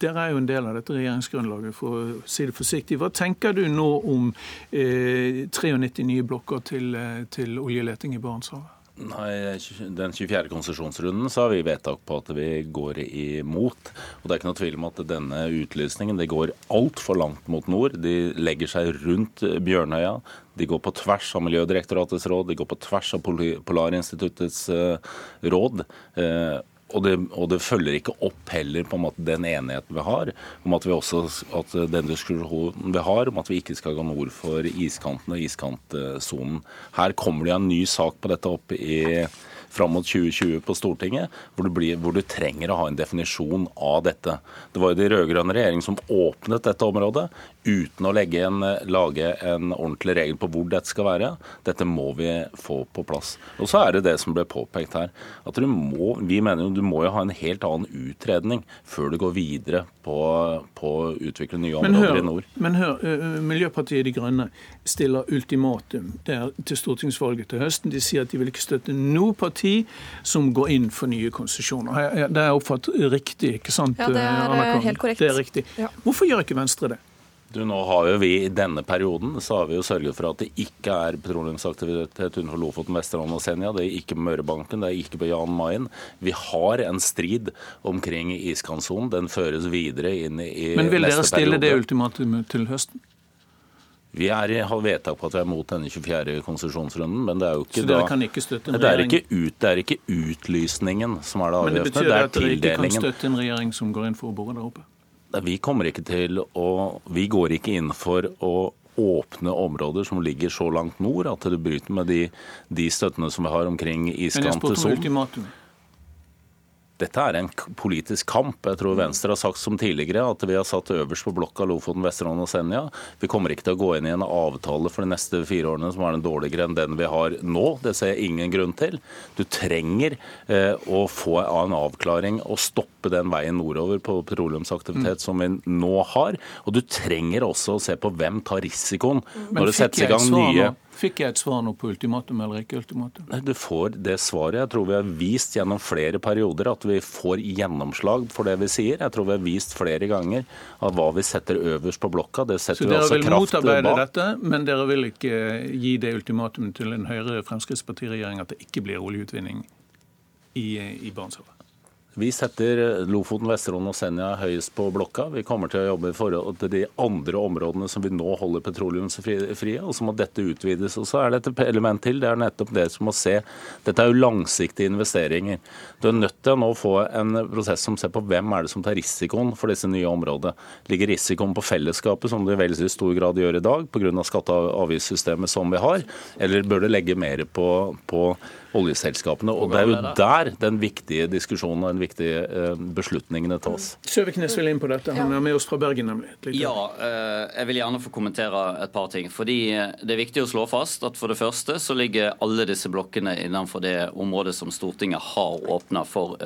dere er jo en del av dette regjeringsgrunnlaget, for å si det forsiktig. Hva tenker du nå om eh, 93 nye blokker til, eh, til oljeleting i Barentshavet? Nei, Den 24. konsesjonsrunden har vi vedtak på at vi går imot. Og Det er ikke noe tvil om at denne utlysningen det går altfor langt mot nord. De legger seg rundt Bjørnøya. De går på tvers av Miljødirektoratets råd, de går på tvers av Polarinstituttets uh, råd. Uh, og det, og det, følger ikke opp heller på en måte den enigheten vi har om at vi også, at den diskusjonen vi har om at vi ikke skal gå nord for iskanten og iskantsonen. Her kommer det en ny sak på dette opp i fram mot 2020 på Stortinget, hvor du, blir, hvor du, trenger å ha en definisjon av dette. Det var jo de rød-grønne regjeringen som åpnet dette området uten å en, lage en ordentlig regel på hvor dette skal være. Dette må vi få på plass. Og så er det det som ble påpekt her, at du må, vi mener du må jo ha en helt annen utredning før du går videre på, på å utvikle nye områder hør, i nord. Men hør, Miljøpartiet De Grønne stiller ultimatum til stortingsvalget til høsten. De sier at de vil ikke støtte noe parti som går inn for nye konsesjoner. Det er oppfattet riktig, ikke sant? Ja, det er helt korrekt. Det er riktig. Ja. Hvorfor gjør ikke Venstre det? Du, nå har jo vi I denne perioden så har vi jo sørget for at det ikke er petroleumsaktivitet utenfor Lofoten, Vesterålen og Senja. Det er ikke på Mørebanken, det er ikke på Jan Mayen. Vi har en strid omkring iskantsonen. Den føres videre inn i neste periode. Men vil dere stille det ultimatumet til høsten? Vi er, har vedtak på at vi er mot denne 24. konsesjonsrunden, men det er jo ikke kan ikke? Det er ikke, ut, det er ikke utlysningen som er det avgjørende. Men det betyr at dere ikke kan støtte en regjering som går inn for å bore der oppe? Vi kommer ikke til å Vi går ikke inn for å åpne områder som ligger så langt nord at det bryter med de, de støttene som vi har omkring iskantsonen. Dette er en politisk kamp. Jeg tror Venstre har sagt som tidligere at vi har satt øverst på blokka Lofoten, Vesterålen og Senja. Vi kommer ikke til å gå inn i en avtale for de neste fire årene som er den dårligere enn den vi har nå. Det ser jeg ingen grunn til. Du trenger eh, å få en avklaring og stoppe den veien nordover på petroleumsaktivitet mm. som vi nå har. Og du trenger også å se på hvem tar risikoen når det settes i gang nye nå? Fikk jeg et svar nå på ultimatum eller ikke ultimatum? Du får det svaret. Jeg tror vi har vist gjennom flere perioder at vi får gjennomslag for det vi sier. Jeg tror vi har vist flere ganger at hva vi setter øverst på blokka, det setter vi også kraft bak. Så dere vil motarbeide dette, men dere vil ikke gi det ultimatumet til en Høyre-Fremskrittspartiregjering at det ikke blir oljeutvinning i, i Barentshavet? Vi setter Lofoten, Vesterålen og Senja høyest på blokka. Vi kommer til å jobbe i forhold til de andre områdene som vi nå holder petroleumsfrie, og så må dette utvides. Og så er det et element til, det er nettopp det som må se Dette er jo langsiktige investeringer. Du er nødt til å nå få en prosess som ser på hvem er det som tar risikoen for disse nye områdene. Ligger risikoen på fellesskapet, som det i veldig stor grad gjør i dag, pga. skatte- og avgiftssystemet som vi har, eller bør det legge mer på, på oljeselskapene. Og det er jo der den viktige diskusjonen og den viktige eh, beslutningene tas. Søviknes vil inn på dette. Han er med oss fra Bergen, nemlig. Ja, eh, jeg vil gjerne få kommentere et par ting. Fordi eh, Det er viktig å slå fast at for det første så ligger alle disse blokkene innenfor det området som Stortinget har åpna for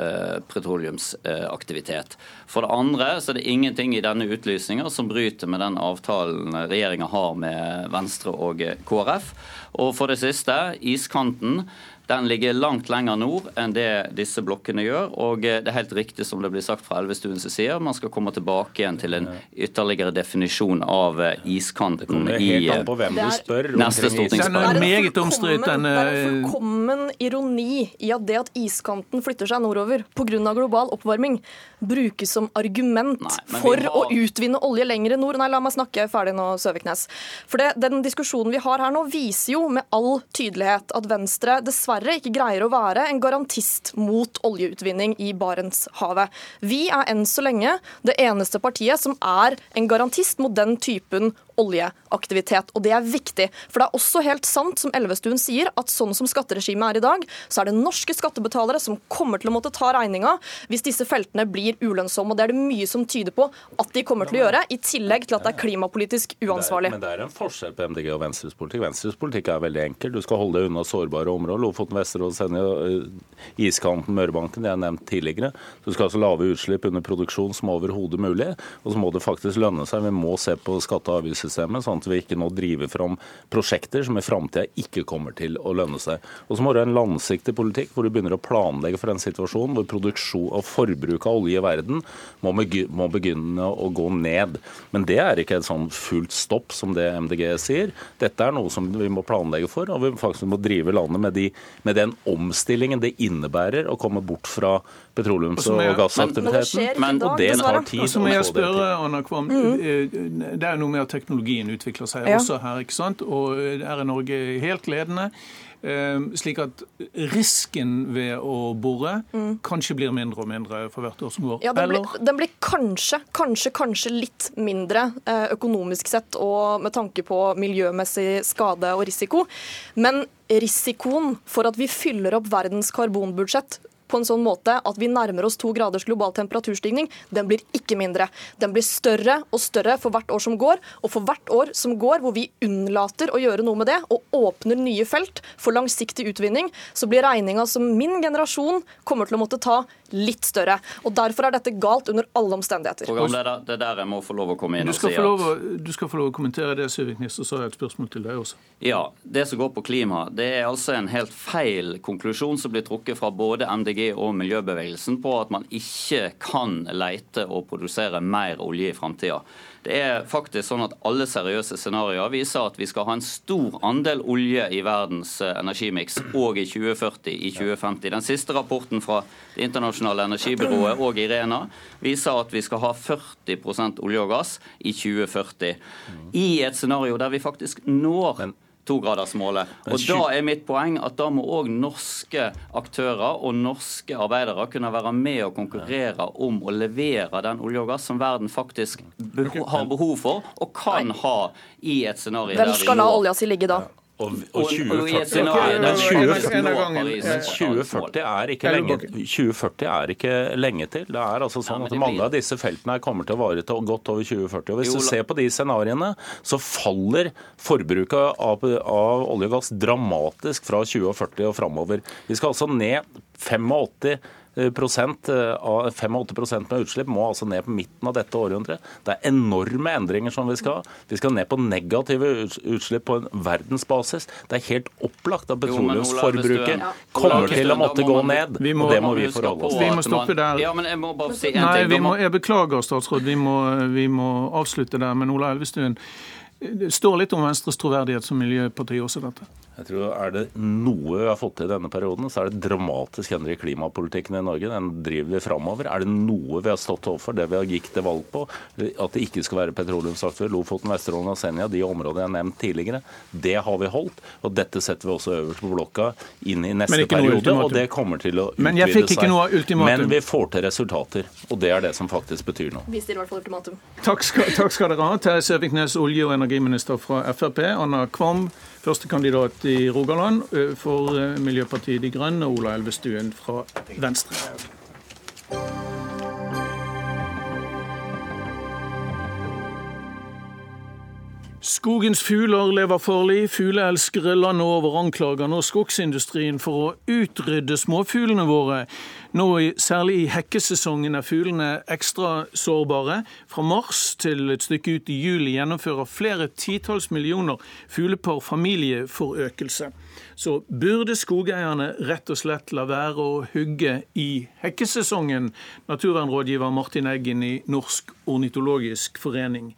petroleumsaktivitet. For det andre så er det ingenting i denne utlysninga som bryter med den avtalen regjeringa har med Venstre og KrF. Og for det siste, iskanten den ligger langt lenger nord enn det disse blokkene gjør. Og det er helt riktig som det blir sagt fra Elvestuens side, man skal komme tilbake igjen til en ytterligere definisjon av eh, iskanten i neste stortingsperiode. Det er meget omstridt. Det er en fullkommen ironi i at det at iskanten flytter seg nordover pga. global oppvarming, brukes som argument Nei, for har... å utvinne olje lenger nord. Nei, la meg snakke ferdig nå, Søviknes. For det, Den diskusjonen vi har her nå, viser jo med all tydelighet at Venstre dessverre dessverre ikke greier å være en garantist mot oljeutvinning i Barentshavet. Vi er enn så lenge det eneste partiet som er en garantist mot den typen oljeaktivitet. Og det er viktig. For det er også helt sant, som Elvestuen sier, at sånn som skatteregimet er i dag, så er det norske skattebetalere som kommer til å måtte ta regninga hvis disse feltene blir ulønnsomme. Og det er det mye som tyder på at de kommer til å gjøre, i tillegg til at det er klimapolitisk uansvarlig. Men det er en forskjell på MDG og Venstres politikk. Venstres politikk er veldig enkel. Du skal holde deg unna sårbare områder. Lofoten, Vesterålen, Senja, eh, iskanten, Mørebanken, det er nevnt tidligere. Du skal altså lave utslipp under produksjon som overhodet mulig. Og så må det faktisk lønne seg. Vi må se på skatte- og skattesystemet, sånn at vi ikke nå driver fram prosjekter som i framtida ikke kommer til å lønne seg. Og så må du ha en langsiktig politikk hvor du begynner å planlegge for en situasjon hvor produksjon og forbruk av olje i verden må, må begynne å gå ned. Men det er ikke et sånn fullt stopp som det MDG sier. Dette er noe som vi må planlegge for, og vi faktisk må drive landet med, de, med den omstillingen det innebærer å komme bort fra petroleums- og gassaktiviteten. Men, og det tar tid. Og så må jeg spørre, Anna Kvam, mm. det er noe med at teknologien utvikler seg ja. også her, ikke sant? og her er Norge helt ledende. Ehm, slik at risken ved å bore mm. kanskje blir mindre og mindre for hvert år som går? Ja, den blir, den blir, kanskje, kanskje, kanskje litt mindre eh, økonomisk sett og med tanke på miljømessig skade og risiko. Men risikoen for at vi fyller opp verdens karbonbudsjett på en sånn måte at vi nærmer oss to graders global temperaturstigning, den blir ikke mindre. Den blir større og større for hvert år som går. Og for hvert år som går hvor vi unnlater å gjøre noe med det, og åpner nye felt for langsiktig utvinning, så blir regninga som min generasjon kommer til å måtte ta, litt større. Og Derfor er dette galt under alle omstendigheter. Det er der jeg må få lov å komme inn og si at Du skal få lov å kommentere det, Søviknes, og så har jeg et spørsmål til deg også. Ja, Det som går på klima, det er altså en helt feil konklusjon som blir trukket fra både MDG MDG og miljøbevegelsen på at man ikke kan leite og produsere mer olje i framtida. Det er faktisk sånn at Alle seriøse scenarioer viser at vi skal ha en stor andel olje i verdens eh, energimiks òg i 2040, i 2050. Den siste rapporten fra Det internasjonale energibyrået og Irena viser at vi skal ha 40% olje og gass i 2040. I et scenario der vi faktisk når togradersmålet. Og Da er mitt poeng at da må òg norske aktører og norske arbeidere kunne være med og konkurrere om å levere den olje og gass som verden faktisk har behov for, og kan ha i et scenario Hvem skal la olja si ligge da? Og, og 2040, men 2040 er ikke lenge, 2040 er ikke lenge til. Det er altså sånn at Mange av disse feltene kommer til å vare til godt over 2040. og Hvis du ser på de scenarioene, så faller forbruket av, av olje og gass dramatisk fra 2040 og framover. Vi skal altså ned 85 prosent eh, av 85% med utslipp må altså ned på midten av dette århundret. Det er enorme endringer som vi skal ha. Vi skal ned på negative utslipp på en verdensbasis. Det er helt opplagt at petroleumsforbruket kommer til å måtte gå ned. og det må vi forholde oss til. Vi må stoppe der. Ja, men jeg må bare si en Nei, ting. Må, jeg beklager, statsråd. Vi må, vi må avslutte der. Men Ola Elvestuen, det står litt om Venstres troverdighet som miljøparti også, dette? Jeg tror Er det noe vi har fått til i denne perioden, så er det dramatisk endring i klimapolitikken i Norge. Den driver vi framover. Er det noe vi har stått overfor, det vi har gikk til valg på, at det ikke skal være petroleumsaktivitet, Lofoten, Vesterålen og Senja, de områdene jeg har nevnt tidligere, det har vi holdt. Og dette setter vi også øverst på blokka inn i neste periode, og det kommer til å Men jeg fikk ikke noe ultimatum. Men vi får til resultater, og det er det som faktisk betyr noe. Vi stiller i hvert fall ultimatum. Takk skal, takk skal dere ha Terje Søviknes, olje- og energiminister fra Frp, Anna Kvam, førstekandidat i Rogaland for Miljøpartiet De Grønne, Ola Elvestuen fra Venstre. Skogens fugler lever farlig. Fugleelskere landet over anklager nå skogsindustrien for å utrydde småfuglene våre. Nå, særlig i hekkesesongen er fuglene ekstra sårbare. Fra mars til et stykke ut i juli gjennomfører flere titalls millioner fuglepar familieforøkelse. Så burde skogeierne rett og slett la være å hugge i hekkesesongen? Naturvernrådgiver Martin Eggen i Norsk ornitologisk forening.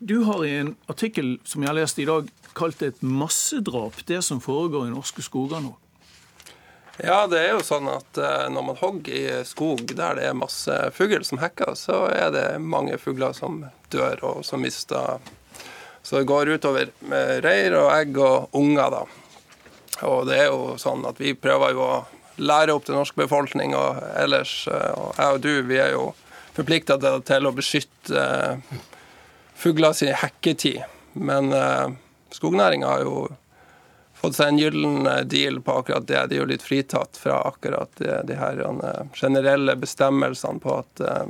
Du har i en artikkel som jeg har lest i dag, kalt det et massedrap, det som foregår i norske skoger nå. Ja, det er jo sånn at eh, når man hogger i skog der det er masse fugl som hekker, så er det mange fugler som dør og som mister Så det går utover med reir og egg og unger, da. Og det er jo sånn at vi prøver jo å lære opp den norske befolkning og ellers, eh, og jeg og du, vi er jo forplikta til å beskytte fugler sin hekketid. Men skognæringa har jo fått seg en gyllen eh, deal på akkurat det. De er jo litt fritatt fra akkurat de, de her uh, generelle bestemmelsene på at uh,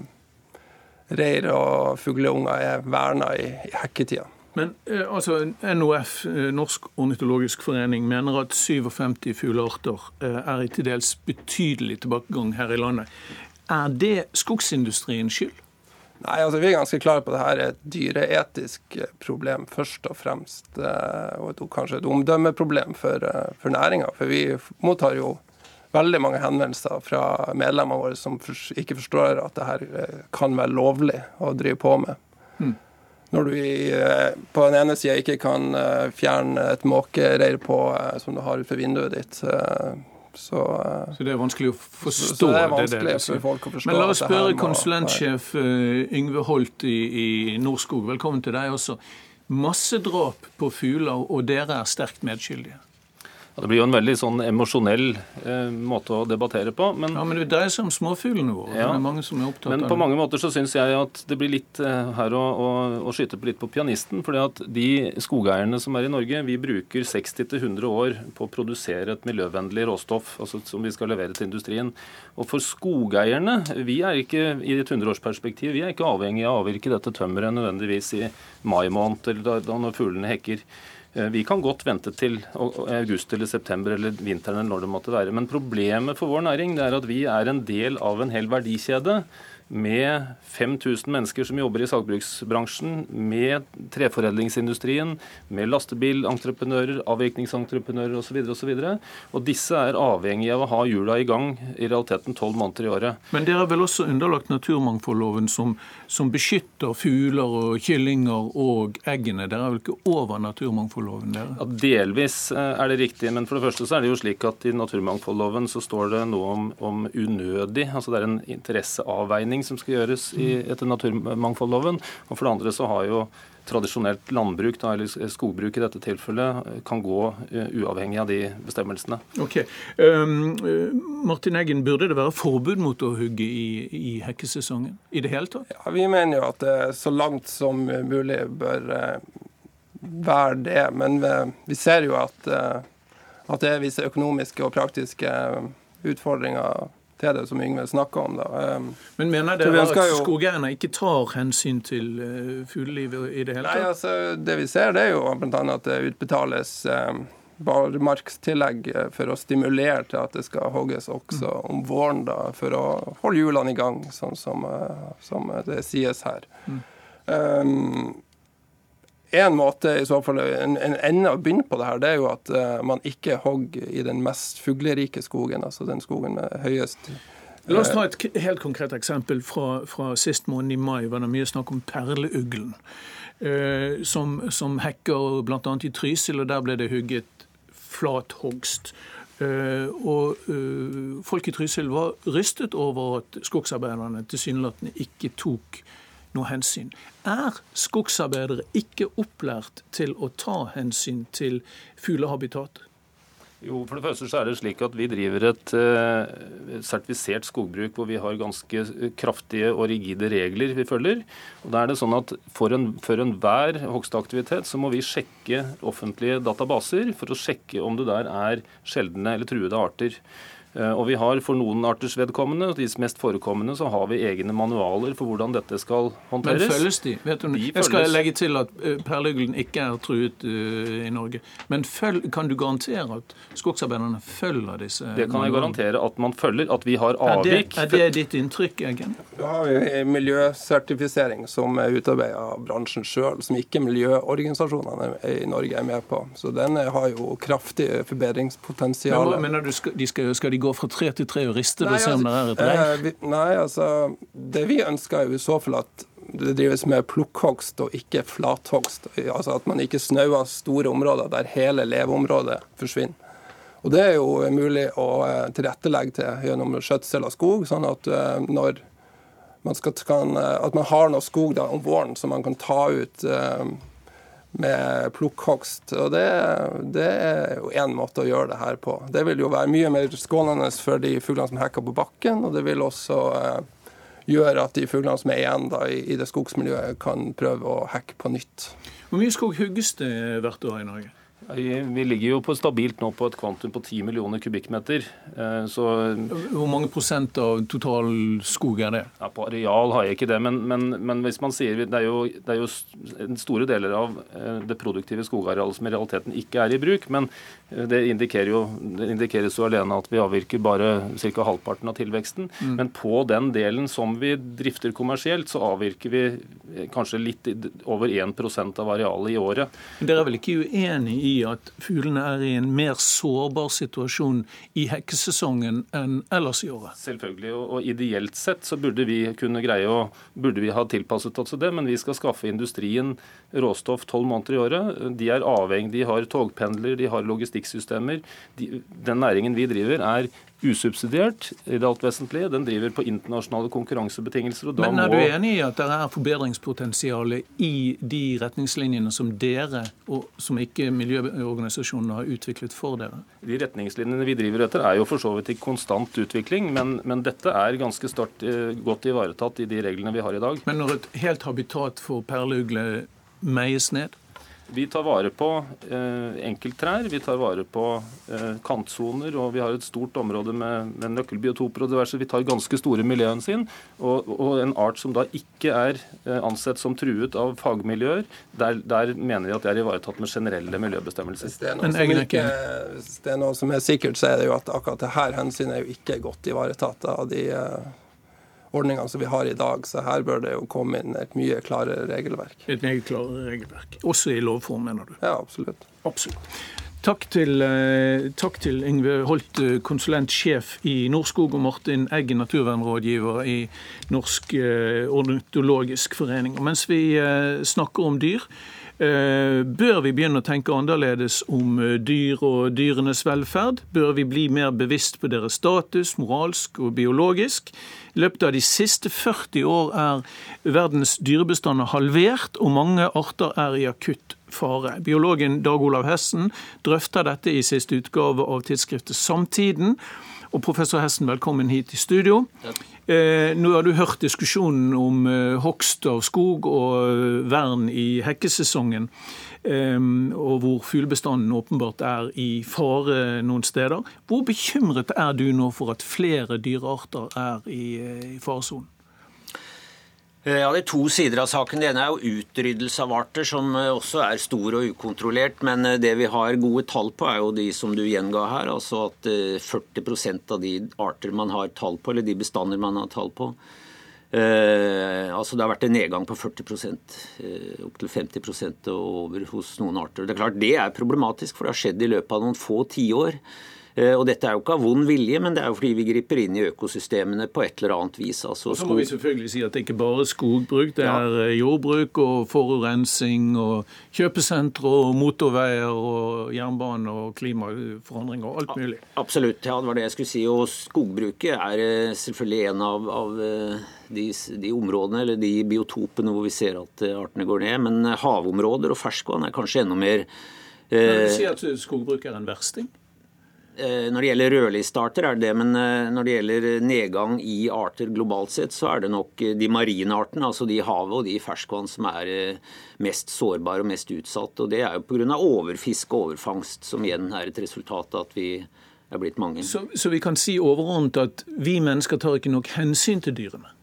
reir og fugleunger er verna i, i hekketida. Men altså, NOF, Norsk ornitologisk forening, mener at 57 fuglearter er i til dels betydelig tilbakegang her i landet. Er det skogsindustriens skyld? Nei, altså Vi er ganske klare på at dette er et dyreetisk eh, problem først og fremst. Eh, og et, kanskje et omdømmeproblem for, eh, for næringa. For vi mottar jo veldig mange henvendelser fra medlemmene våre som ikke forstår at det her kan være lovlig å drive på med. Mm. Når du på den ene sida ikke kan fjerne et måkereir på som du har utenfor vinduet ditt, så, uh, så, det er vanskelig å forstå? Så det er vanskelig det, for folk å forstå. Men la oss spørre konsulentsjef uh, Yngve Holt i, i Norskog, velkommen til deg også. Massedrap på fugler, og dere er sterkt medskyldige? Det blir jo en veldig sånn emosjonell eh, måte å debattere på. Men, ja, men det dreier seg om småfuglene våre. Ja, det er mange som er opptatt men av på mange måter så syns jeg at det blir litt eh, her å, å, å, skyte på litt på pianisten. fordi at de skogeierne som er i Norge, vi bruker 60-100 år på å produsere et miljøvennlig råstoff altså som vi skal levere til industrien. Og for skogeierne, vi er ikke i et hundreårsperspektiv, vi er ikke avhengig av å avvirke dette tømmeret nødvendigvis i mai måned eller da, da når fuglene hekker. Eh, vi kan godt vente til august eller september eller vinteren eller når det måtte være. Men problemet for vår næring er at vi er en del av en hel verdikjede med 5000 mennesker som jobber i sagbruksbransjen, med treforedlingsindustrien, med lastebilentreprenører, avvirkningsentreprenører osv. videre Og og disse er avhengige av å ha hjula i gang i realiteten tolv måneder i året. Men dere er vel også underlagt naturmangfoldloven som, som beskytter fugler og kyllinger og eggene? Dere er vel ikke over naturmangfoldloven? dere? Ja, delvis eh, er det riktig, men for det første så er det jo slik at i naturmangfoldloven så står det noe om, om unødig, altså det er en interesseavveining vurdering som skal gjøres i, etter naturmangfoldloven. Og for det andre så har jo tradisjonelt landbruk, da, eller skogbruk i dette tilfellet, kan gå uh, uavhengig av de bestemmelsene. Ok. Um, Martin Eggen, burde det være forbud mot å hugge i, i hekkesesongen i det hele tatt? Ja, Vi mener jo at det så langt som mulig bør være det. Men vi ser jo at, at det er visse økonomiske og praktiske utfordringer til det som Yngve snakker om. Da. Um, Men mener dere at jo... skogeierne ikke tar hensyn til uh, fuglelivet i det hele tatt? Nei, altså, Det vi ser, det er jo bl.a. at det utbetales um, barmarkstillegg uh, for å stimulere til at det skal hogges også mm. om våren, da, for å holde hjulene i gang, sånn som, uh, som det sies her. Mm. Um, en måte i så fall, en, en ende å begynne på det her, det er jo at uh, man ikke hogger i den mest fuglerike skogen, altså den skogen med høyest La oss ta et helt konkret eksempel fra, fra sist måned i mai. var det mye snakk om perleuglen, uh, som, som hekker bl.a. i Trysil, og der ble det hugget flathogst. Uh, og uh, folk i Trysil var rystet over at skogsarbeiderne tilsynelatende ikke tok noe hensyn. Er skogsarbeidere ikke opplært til å ta hensyn til fuglehabitat? Jo, for det første så er det slik at Vi driver et uh, sertifisert skogbruk hvor vi har ganske kraftige og rigide regler vi følger. Og da er det sånn at For enhver en hogstaktivitet så må vi sjekke offentlige databaser for å sjekke om det der er sjeldne eller truede arter. Eh, og vi har For noen arters vedkommende, og de mest forekommende, så har vi egne manualer for hvordan dette skal håndteres. Men følges de? Vet du, de jeg skal legge til at perleuglen perluglen ikke er truet uh, i Norge. Men følg, kan du garantere at skogsarbeiderne følger disse Det kan jeg garantere at man følger. At vi har avvik. Er det, er det ditt inntrykk, Eggen? Da har vi miljøsertifisering som er utarbeidet av bransjen sjøl, som ikke miljøorganisasjonene i Norge er med på. Så den har jo kraftig forbedringspotensial. Men, men skal, de skal, skal de gå fra tre til tre og rister det og se om det er et reir? Altså, eh, nei, altså Det vi ønsker er jo i så fall at det drives med plukkhogst og ikke flathogst. Altså at man ikke snauer store områder der hele leveområdet forsvinner. Og Det er jo mulig å eh, tilrettelegge til gjennom skjøtsel av skog, sånn at eh, når man, skal, kan, at man har noe skog da, om våren som man kan ta ut med plukkhogst. Og det, det, er jo én måte å gjøre det her på. Det vil jo være mye mer skånende for de fuglene som hekker på bakken, og det vil også eh, gjøre at de fuglene som er igjen da, i, i det skogsmiljøet, kan prøve å hekke på nytt. Hvor mye skog hugges det hvert år i Norge? Vi ligger jo på stabilt nå på et kvantum på 10 millioner kubikkmeter. Eh, så Hvor mange prosent av total skog er det? Ja, på areal har jeg ikke det, men, men, men hvis man sier det er, jo, det er, jo, store deler av eh, det produktive skogarealet som i realiteten ikke er i bruk. Men eh, det, indikerer jo, det indikeres jo alene at vi avvirker bare ca. halvparten av tilveksten. Mm. Men på den delen som vi drifter kommersielt, så avvirker vi kanskje litt over 1% av arealet i året. Dere er vel ikke uenig i at fuglene er i en mer sårbar situasjon i hekkesesongen enn ellers i året? Selvfølgelig, og, ideelt sett så burde vi kunne greie å burde vi ha tilpasset oss det, men vi skal skaffe industrien råstoff tolv måneder i året. De er avhengig, de har togpendler, de har logistikksystemer. De, den næringen vi driver er usubsidiert i det alt vesentlige. Den driver på internasjonale konkurransebetingelser. Men er må... du enig i at det er forbedringspotensial i de retningslinjene som dere, og som ikke miljøorganisasjonene har utviklet for dere? De retningslinjene vi driver etter er jo for så vidt i konstant utvikling, men, men dette er ganske start, eh, godt ivaretatt i de reglene vi har i dag. Men når et helt habitat for perleugle meies ned? Vi tar vare på eh, enkelttrær, vi tar vare på eh, kantsoner, og vi har et stort område med, med nøkkelbiotoper og diverse. Vi tar ganske store miljøhensyn. Og, og en art som da ikke er eh, ansett som truet av fagmiljøer, der, der, mener vi at det er ivaretatt med generelle miljøbestemmelser. Hvis det, ikke, hvis det er noe som er sikkert, så er det jo at akkurat dette hensynet er jo ikke godt ivaretatt av de eh, ordningene som vi har i dag. Så her bør det jo komme inn et mye klarere regelverk. Et mye klarere regelverk. Også i lovform, mener du? Ja, absolutt. Absolutt. Takk til, eh, takk til Yngve Holt, eh, konsulentsjef i Norskog, og Martin Eggen, naturvernrådgiver i Norsk eh, ornitologisk forening. Og mens vi snakker om dyr, bør vi begynne å tenke annerledes om dyr og dyrenes velferd? Bør vi bli mer bevisst på deres status, moralsk og biologisk? I løpet av de siste 40 år er verdens dyrebestander halvert, og mange arter er i akutt fare. Biologen Dag Olav Hessen drøfter dette i siste utgave av tidsskriftet Samtiden. Og professor Hessen, velkommen hit i studio. Eh, nå har du hørt diskusjonen om eh, hogst av skog og eh, vern i hekkesesongen. Eh, og hvor fuglebestanden åpenbart er i fare noen steder. Hvor bekymret er du nå for at flere dyrearter er i, eh, i faresonen? Eh, ja, Det er to sider av saken. Det ene er jo utryddelse av arter, som eh, også er stor og ukontrollert. Men det vi har gode tall på, er jo de som du gjenga her. Altså at 40% av de arter man har tall på, eller de bestander man har tall på, eh, altså Det har vært en nedgang på 40% eh, opptil 50 og over hos noen arter. Det er klart det er problematisk, for det har skjedd i løpet av noen få tiår. Eh, og dette er jo ikke av vond vilje, men det er jo fordi vi griper inn i økosystemene på et eller annet vis. Altså, og så må vi selvfølgelig si at det ikke bare er skogbruk, det er ja. Eh, jordbruk og forurensning og kjøpesentre og motorveier og jernbane og klimaforandringer og alt mulig. Absolutt, ja, det var det jeg skulle si. Og skogbruket er eh, selvfølgelig en av, av de, de, områdene eller de biotopene hvor vi ser at artene går ned. Men havområder og ferskvann er kanskje enda mer eh, Vil du si at skogbruk er en versting? Eh, når det gjelder rødlistearter, er det det, men eh, når det gjelder nedgang i arter globalt sett, så er det nok de marine artene, altså de i havet og de i ferskvann, som er mest sårbare og mest utsatt. Og Det er jo pga. overfiske og overfangst, som igjen er et resultat av at vi er blitt mange. Så, så vi kan si overordnet at vi mennesker tar ikke nok hensyn til dyrene?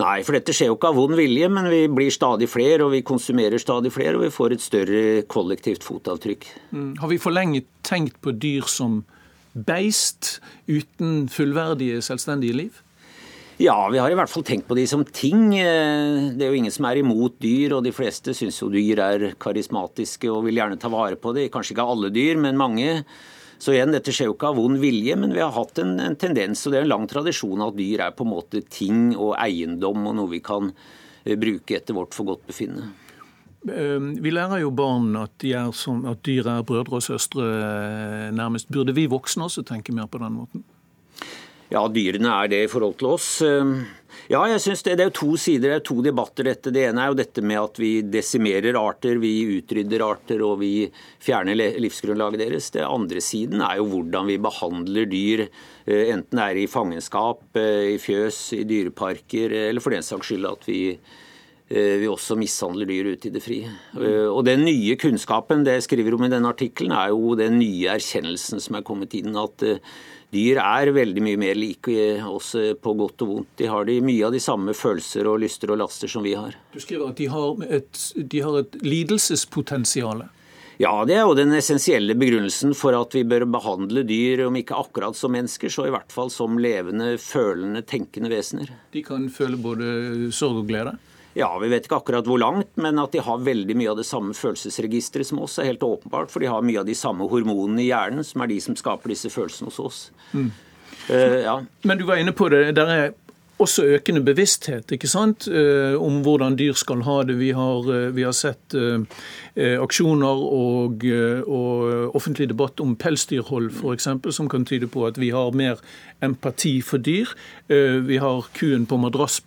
Nei, for dette skjer jo ikke av vond vilje, men vi blir stadig flere, og vi konsumerer stadig flere, og vi får et større kollektivt fotavtrykk. Mm. Har vi for lenge tenkt på dyr som beist uten fullverdige, selvstendige liv? Ja, vi har i hvert fall tenkt på de som ting. Eh, det er jo ingen som er imot dyr, og de fleste syns jo dyr er karismatiske og vil gjerne ta vare på det. Kanskje ikke alle dyr, men mange. Så igjen, dette skjer jo ikke av vond vilje, men vi har hatt en, en tendens, og det er en lang tradisjon at dyr er på en måte ting og eiendom og noe vi kan eh, bruke etter vårt forgodtbefinnende. Ehm, vi lærer jo barn at, er som, at dyr er brødre og søstre eh, nærmest. Burde vi voksne også tenke mer på den måten? Ja, dyrene er det i forhold til oss. Ja, jeg synes det, det er to sider, det er to debatter dette. Det ene er jo dette med at vi desimerer arter, vi utrydder arter og vi fjerner livsgrunnlaget deres. Det andre siden er jo hvordan vi behandler dyr, eh, enten det er i fangenskap, eh, i fjøs, i dyreparker, eller for den saks skyld at vi Eh, vi også mishandler dyr ute i det frie. Eh, og Den nye kunnskapen det jeg skriver om i denne artikkelen, er jo den nye erkjennelsen som er kommet inn. At eh, dyr er veldig mye mer like oss på godt og vondt. De har de, mye av de samme følelser og lyster og laster som vi har. Du skriver at de har et, de har et lidelsespotensial. Ja, det er jo den essensielle begrunnelsen for at vi bør behandle dyr, om ikke akkurat som mennesker, så i hvert fall som levende, følende, tenkende vesener. De kan føle både sorg og glede? Ja, Vi vet ikke akkurat hvor langt, men at de har veldig mye av det samme følelsesregisteret som oss, er helt åpenbart. For de har mye av de samme hormonene i hjernen, som er de som skaper disse følelsene hos oss. Mm. Uh, ja. Men du var inne på det. Der er også økende bevissthet ikke sant, uh, om hvordan dyr skal ha det. Vi har, uh, vi har sett aksjoner og, og, offentlig debatt om pelsdyrhold f.eks., som kan tyde på at vi har mer empati for dyr. Vi har kuen på madrass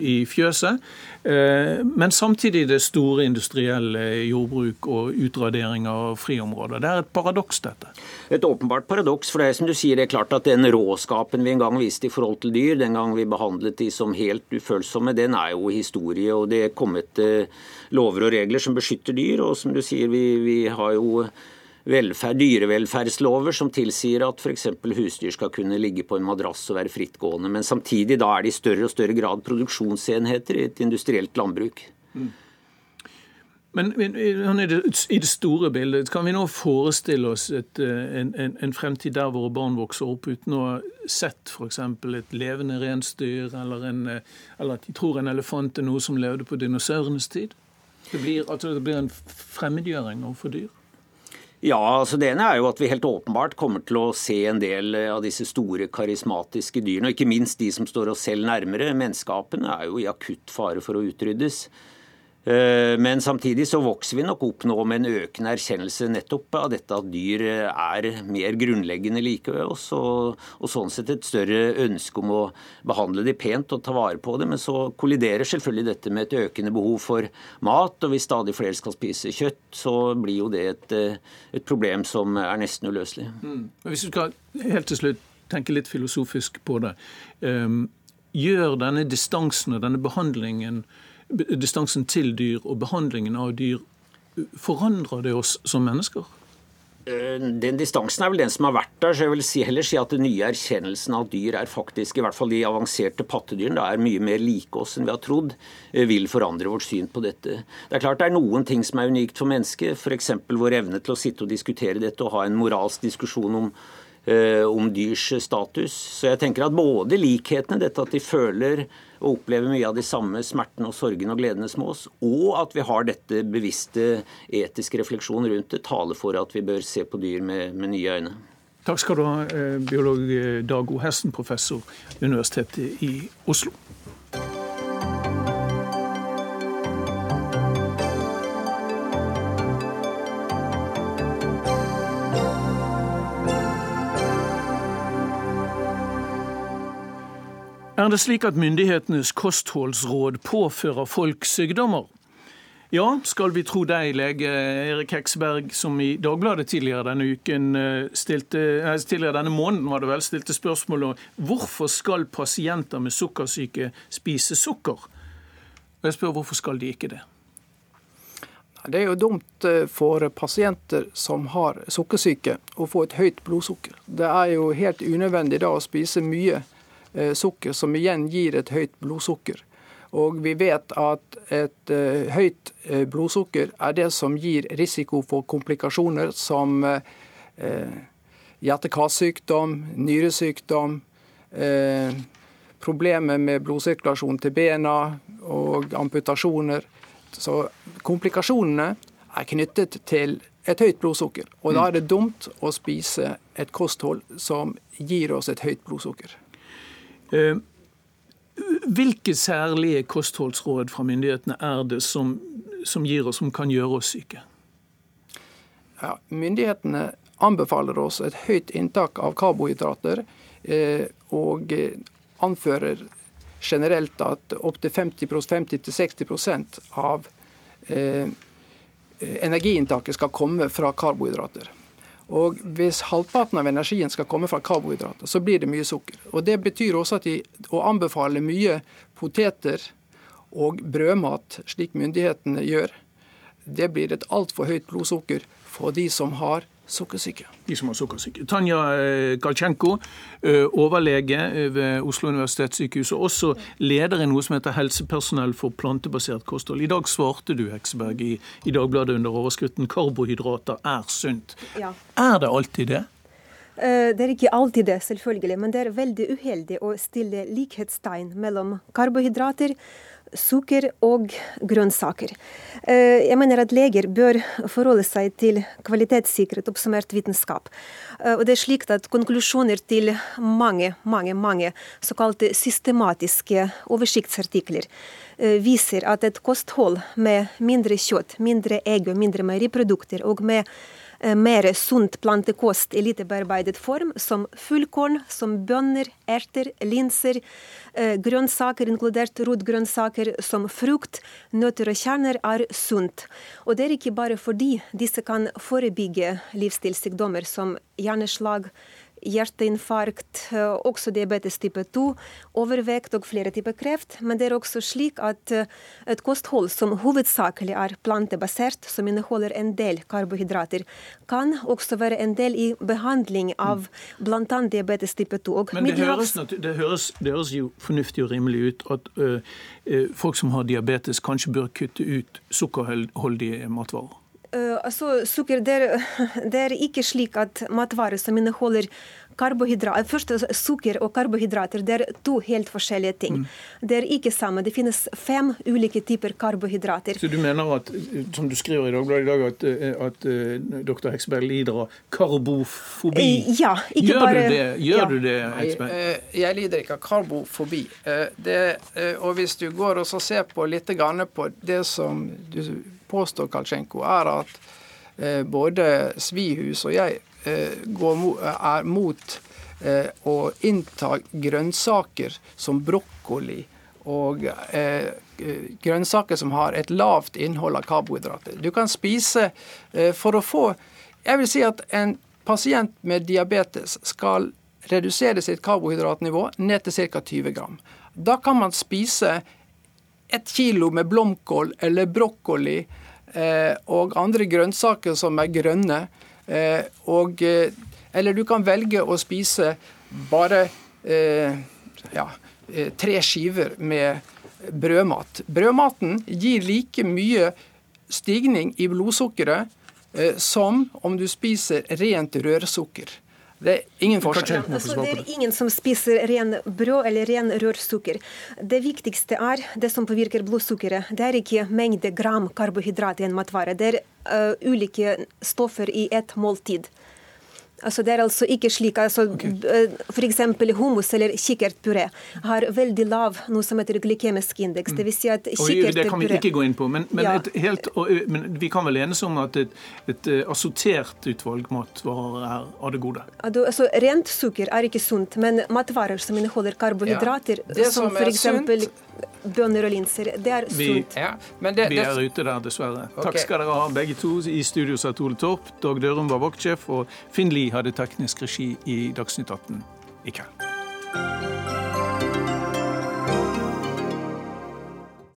i fjøset. Eh, men samtidig det store industrielle jordbruk og utradering av friområder. Det er et paradoks, dette. Et åpenbart paradoks. For det er som du sier, det er klart at den råskapen vi en gang viste i forhold til dyr, den gang vi behandlet de som helt ufølsomme, den er jo historie. Og det er kommet eh, lover og regler som beskytter dyr. Og som du sier, vi, vi har jo velferd, dyrevelferdslover som tilsier at f.eks. husdyr skal kunne ligge på en madrass og være frittgående. Men samtidig da er det i større og større grad produksjonsenheter i et industrielt landbruk. Mm. Men i det store bildet, kan vi nå forestille oss et, eh, en, en, en, fremtid der våre barn vokser opp uten å ha sett f.eks. et levende reinsdyr, eller, en, eller, at de tror en elefant er noe som levde på dinosaurenes tid? Det blir, altså det blir en fremmedgjøring overfor dyr? Ja, altså Det ene er jo at vi helt åpenbart kommer til å se en del av disse store karismatiske dyrene. Og ikke minst de som står oss selv nærmere. Menneskapene er jo i akutt fare for å utryddes. Eh, men samtidig så vokser vi nok opp nå med en økende erkjennelse nettopp av dette at dyr er mer grunnleggende like ved oss, og, og sånn sett et større ønske om å behandle de pent og ta vare på det. Men så kolliderer selvfølgelig dette med et økende behov for mat, og hvis stadig flere skal spise kjøtt, så blir jo det et, et problem som er nesten uløselig. Mm. Hvis du skal helt til slutt tenke litt filosofisk på det. Um, gjør denne distansen og denne behandlingen distansen til dyr og behandlingen av dyr, forandrer det oss som mennesker? Eh, den distansen er vel den som har vært der. så jeg vil si, heller si at Den nye erkjennelsen av dyr er faktisk, i hvert fall de avanserte pattedyrene, er mye mer like oss enn vi har trodd, eh, vil forandre vårt syn på dette. Det er klart det er noen ting som er unikt for mennesket, f.eks. vår evne til å sitte og diskutere dette og ha en moralsk diskusjon om om dyrs status. Så jeg tenker at både likhetene, dette at de føler og opplever mye av de samme smertene og sorgene og gledene som oss, og at vi har dette bevisste etiske refleksjon rundt det, taler for at vi bør se på dyr med, med nye øyne. Takk skal du ha, eh, biolog Dag O. Hessen, professor Universitetet i Oslo. Er det slik at myndighetenes kostholdsråd påfører folk sykdommer? Ja, skal vi tro deg, lege Erik Heksberg, som i Dagbladet tidligere denne uken eh, stilte, tidligere denne måneden var det vel, stilte spørsmål om hvorfor skal pasienter med sukkersyke spise sukker? Og jeg spør hvorfor skal de ikke det? Det er jo dumt eh, for pasienter som har sukkersyke å få et høyt blodsukker. Det er jo helt unødvendig da å spise mye sukker, som igjen gir et høyt blodsukker. Og vi vet at et uh, høyt uh, blodsukker er det som gir risiko for komplikasjoner som hjerte-karsykdom, nyresykdom, problemer med blodsirkulasjon til bena og amputasjoner. Så komplikasjonene er knyttet til et høyt blodsukker. Og da er det dumt å spise et kosthold som gir oss et høyt blodsukker. Hvilke særlige kostholdsråd fra myndighetene er det som, som gir oss, som kan gjøre oss syke? Ja, myndighetene anbefaler oss et høyt inntak av karbohydrater, eh, og eh, anfører generelt at opptil 50-60% av eh, energiinntaket skal komme fra karbohydrater. Og Hvis halvparten av energien skal komme fra karbohydrater, så blir det mye sukker. Og Det betyr også at de, å anbefale mye poteter og brødmat, slik myndighetene gjør, det blir et altfor høyt blodsukker for de som har sukkersyke. De som har sukkersyke. Tanja eh, Galchenko, eh, overlege ved Oslo universitetssykehus, og også leder i noe som heter Helsepersonell for plantebasert kosthold. I dag svarte du Hekseberg, i, i Dagbladet under overskriften 'Karbohydrater er sunt'. Ja. Er det alltid det? Eh, det er ikke alltid det, selvfølgelig, men det er veldig uheldig å stille likhetstegn mellom karbohydrater sukker og grønnsaker. Eh, jeg mener at leger bør forholde seg til kvalitetssikret oppsummert vitenskap. Eh, og det er slik at Konklusjoner til mange mange, mange såkalte systematiske oversiktsartikler eh, viser at et kosthold med mindre kjøtt, mindre egg og mindre meieriprodukter og med mer sunt plantekost i lite bearbeidet form, som fullkorn, som bønner, erter, linser, eh, grønnsaker, inkludert rotgrønnsaker som frukt, nøtter og kjerner, er sunt. Og det er ikke bare fordi disse kan forebygge livsstilssykdommer som hjerneslag, hjerteinfarkt, eh, også diabetes type 2, overvekt og flere typer kreft. Men det er også slik at eh, et kosthold som hovedsakelig er plantebasert, som inneholder en del karbohydrater, kan også være en del i behandling av bl.a. diabetes type 2. Men det høres, det, høres, det høres, jo fornuftig og rimelig ut at ø, ø, folk som har diabetes, kanskje bør kutte ut sukkerholdige matvarer? Uh, altså, sukker, det er, det er, ikke slik at matvarer som inneholder karbohydrater Først sukker og karbohydrater det er to helt forskjellige ting. Mm. Det er ikke samme. Det finnes fem ulike typer karbohydrater. Så du mener at, som du skriver i Dagbladet i dag, at, at, at dr. Heksberg lider av karbofobi? Ja, ikke Gjør bare... Du det? Gjør ja. du det, Heksberg? Jeg, jeg lider ikke av karbofobi. Det, og hvis du går og ser på litt på det som du påstår Kalsjenko, er at eh, både Svihus og jeg eh, går, er mot eh, å innta grønnsaker som brokkoli og eh, grønnsaker som har et lavt innhold av karbohydrater. Du kan spise eh, for å få Jeg vil si at en pasient med diabetes skal redusere sitt karbohydratnivå ned til ca. 20 gram. Da kan man spise et kilo med blomkål eller brokkoli Eh, og andre grønnsaker som er grønne. Eh, og, eh, eller du kan velge å spise bare ja, tre skiver med brødmat. Brødmaten gir like mye stigning i blodsukkeret som om du spiser rent rørsukker. Det er ingen forskjell. Altså, det er ingen som spiser ren brød eller ren rørsukker. Det viktigste er det som påvirker blodsukkeret. Det er ikke mengde gram karbohydrat i en matvare. Det er uh, ulike stoffer i et måltid. Altså det er altså ikke slik altså okay. Eh, F.eks. hummus eller kikkertpuré har veldig lav noe som heter glykemisk indeks. Det vil si at Det kan vi ikke gå inn på, men, men, ja. helt, men vi kan vel enes om at et, et assortert utvalg matvarer er av det gode? Altså, rent sukker er ikke sunt, men matvarer som inneholder karbohydrater, ja. som, som f.eks. bønner og linser. Det er Vi. Ja, men det, vi er ute der, dessverre. Okay. Takk skal dere ha, begge to. I studio satt Ole Torp, Dag Dørum var vaktsjef, og Finn Lie hadde teknisk regi i Dagsnytt 18 i kveld.